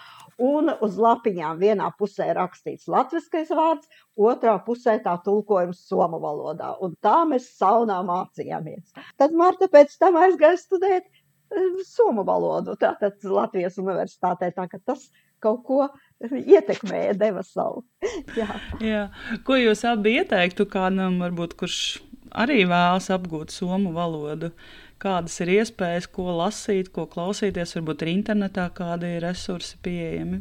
un uz lapiņām vienā pusē rakstīts latviskais vārds, otrā pusē tā tulkojums somu valodā, un tā mēs saunā mācījāmies. Tad Marta pēc tam aizgāja studēt somu valodu, tātad Latvijas universitātē, tā ka tas kaut ko ietekmēja, deva savu. Jā. Jā. Ko jūs abi ieteiktu kādam, varbūt, kurš arī vēlas apgūt somu valodu? Kādas ir iespējas, ko lasīt, ko klausīties, varbūt ir internetā kādi resursi pieejami?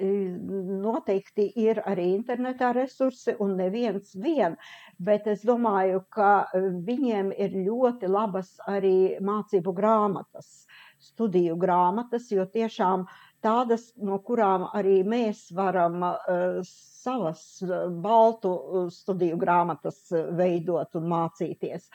Noteikti ir arī internetā resursi, un neviens vien, bet es domāju, ka viņiem ir ļoti labas arī mācību grāmatas, studiju grāmatas, jo tiešām tādas, no kurām arī mēs varam uh, savas baltu studiju grāmatas veidot un mācīties.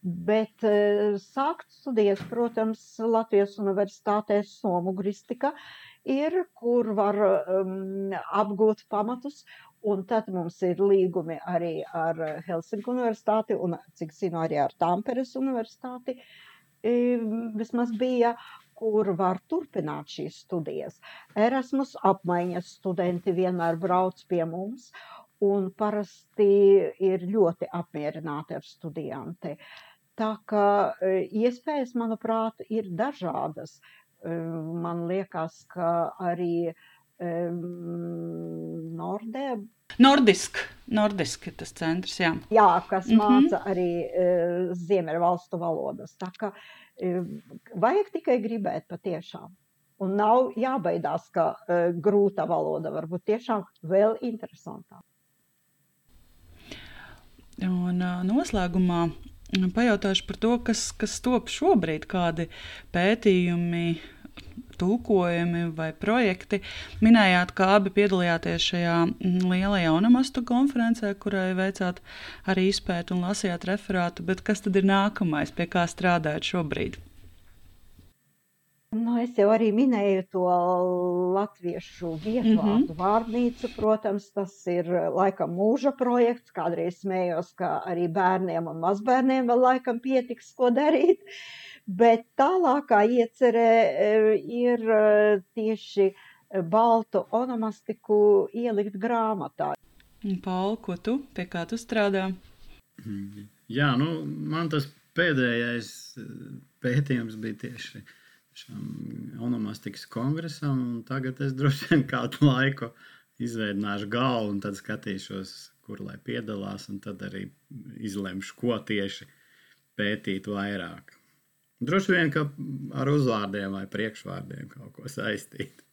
Bet uh, sākt studijas, protams, Latvijas universitātē somugristika, uh, ir, kur var um, apgūt pamatus. Un tad mums ir līgumi arī ar Helsinku universitāti un, cik zinu, arī ar Tamperes universitāti. E, vismaz bija, kur var turpināt šīs studijas. Erasmus apmaiņas studenti vienmēr brauc pie mums un parasti ir ļoti apmierināti ar studijām. Tā kā e, iespējas, manuprāt, ir dažādas. Man liekas, ka arī um, Nordē. Nordisk, Nordisk ir tas centrs, jā. Jā, kas mm -hmm. māca arī uh, Ziemeļvalstu valodas. Tā kā uh, vajag tikai gribēt patiešām. Un nav jābaidās, ka uh, grūta valoda var būt tiešām vēl interesantāk. Un uh, noslēgumā Pajautāšu par to, kas, kas top šobrīd, kādi pētījumi, tulkojumi vai projekti. Minējāt, ka abi piedalījāties šajā lielajā onomastu konferencē, kurai veicāt arī izpēti un lasījāt referātu, bet kas tad ir nākamais, pie kā strādājat šobrīd? Nu, es jau arī minēju to latviešu vietvārdu mm -hmm. vārnīcu. Protams, tas ir laikam mūža projekts. Kādreiz smējos, ka arī bērniem un mazbērniem vēl laikam pietiks, ko darīt. Bet tālākā iecerē e, ir e, tieši baltu onomastiku ielikt grāmatā. Paul, ko tu, pie kā tu strādā? Jā, nu, man tas pēdējais pētījums bija tieši šam onomastikas kongresam, un tagad es droši vien kādu laiku izveidināšu galvu un tad skatīšos, kur lai piedalās, un tad arī izlemšu, ko tieši pētīt vairāk. Droši vien, ka ar uzvārdiem vai priekšvārdiem kaut ko saistīt.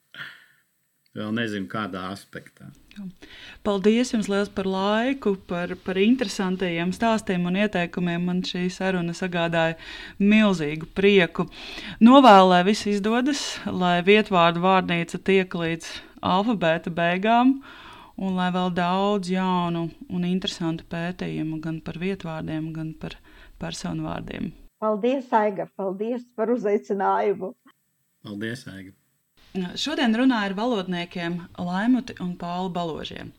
Vēl nezinu, kādā aspektā. Paldies jums liels par laiku, par, par interesantajiem stāstiem un ieteikumiem. Man šī saruna sagādāja milzīgu prieku. Novēlu, lai viss izdodas, lai vietvārdu vārnīca tiek līdz alfabēta beigām, un lai vēl daudz jaunu un interesantu pētījumu gan par vietvārdiem, gan par personu vārdiem. Paldies, Aiga! Paldies par uzaicinājumu! Paldies, Aiga! Šodien runāju ar valodniekiem Laimuti un Pālu Baložiem.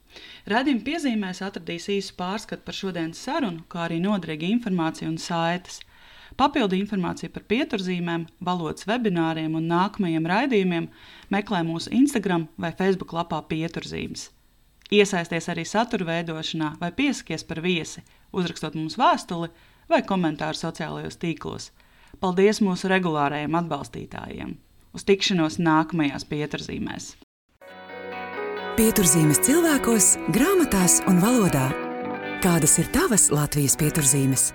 Radījuma piezīmēs atradīs īsu pārskatu par šodienas sarunu, kā arī noderīgu informāciju un saites. Papildu informāciju par pieturzīmēm, valodas webināriem un nākamajiem raidījumiem meklē mūsu Instagram vai Facebook lapā Pieturzīmes. Iesaisties arī satura veidošanā vai piesakies par viesi, uzrakstot mums vēstuli vai komentāru sociālajos tīklos. Paldies mūsu regulārajiem atbalstītājiem! Uz tikšanos nākamajās pieturzīmēs! Pieturzīmes cilvēkos, grāmatās un valodā. Kādas ir tavas Latvijas pieturzīmes?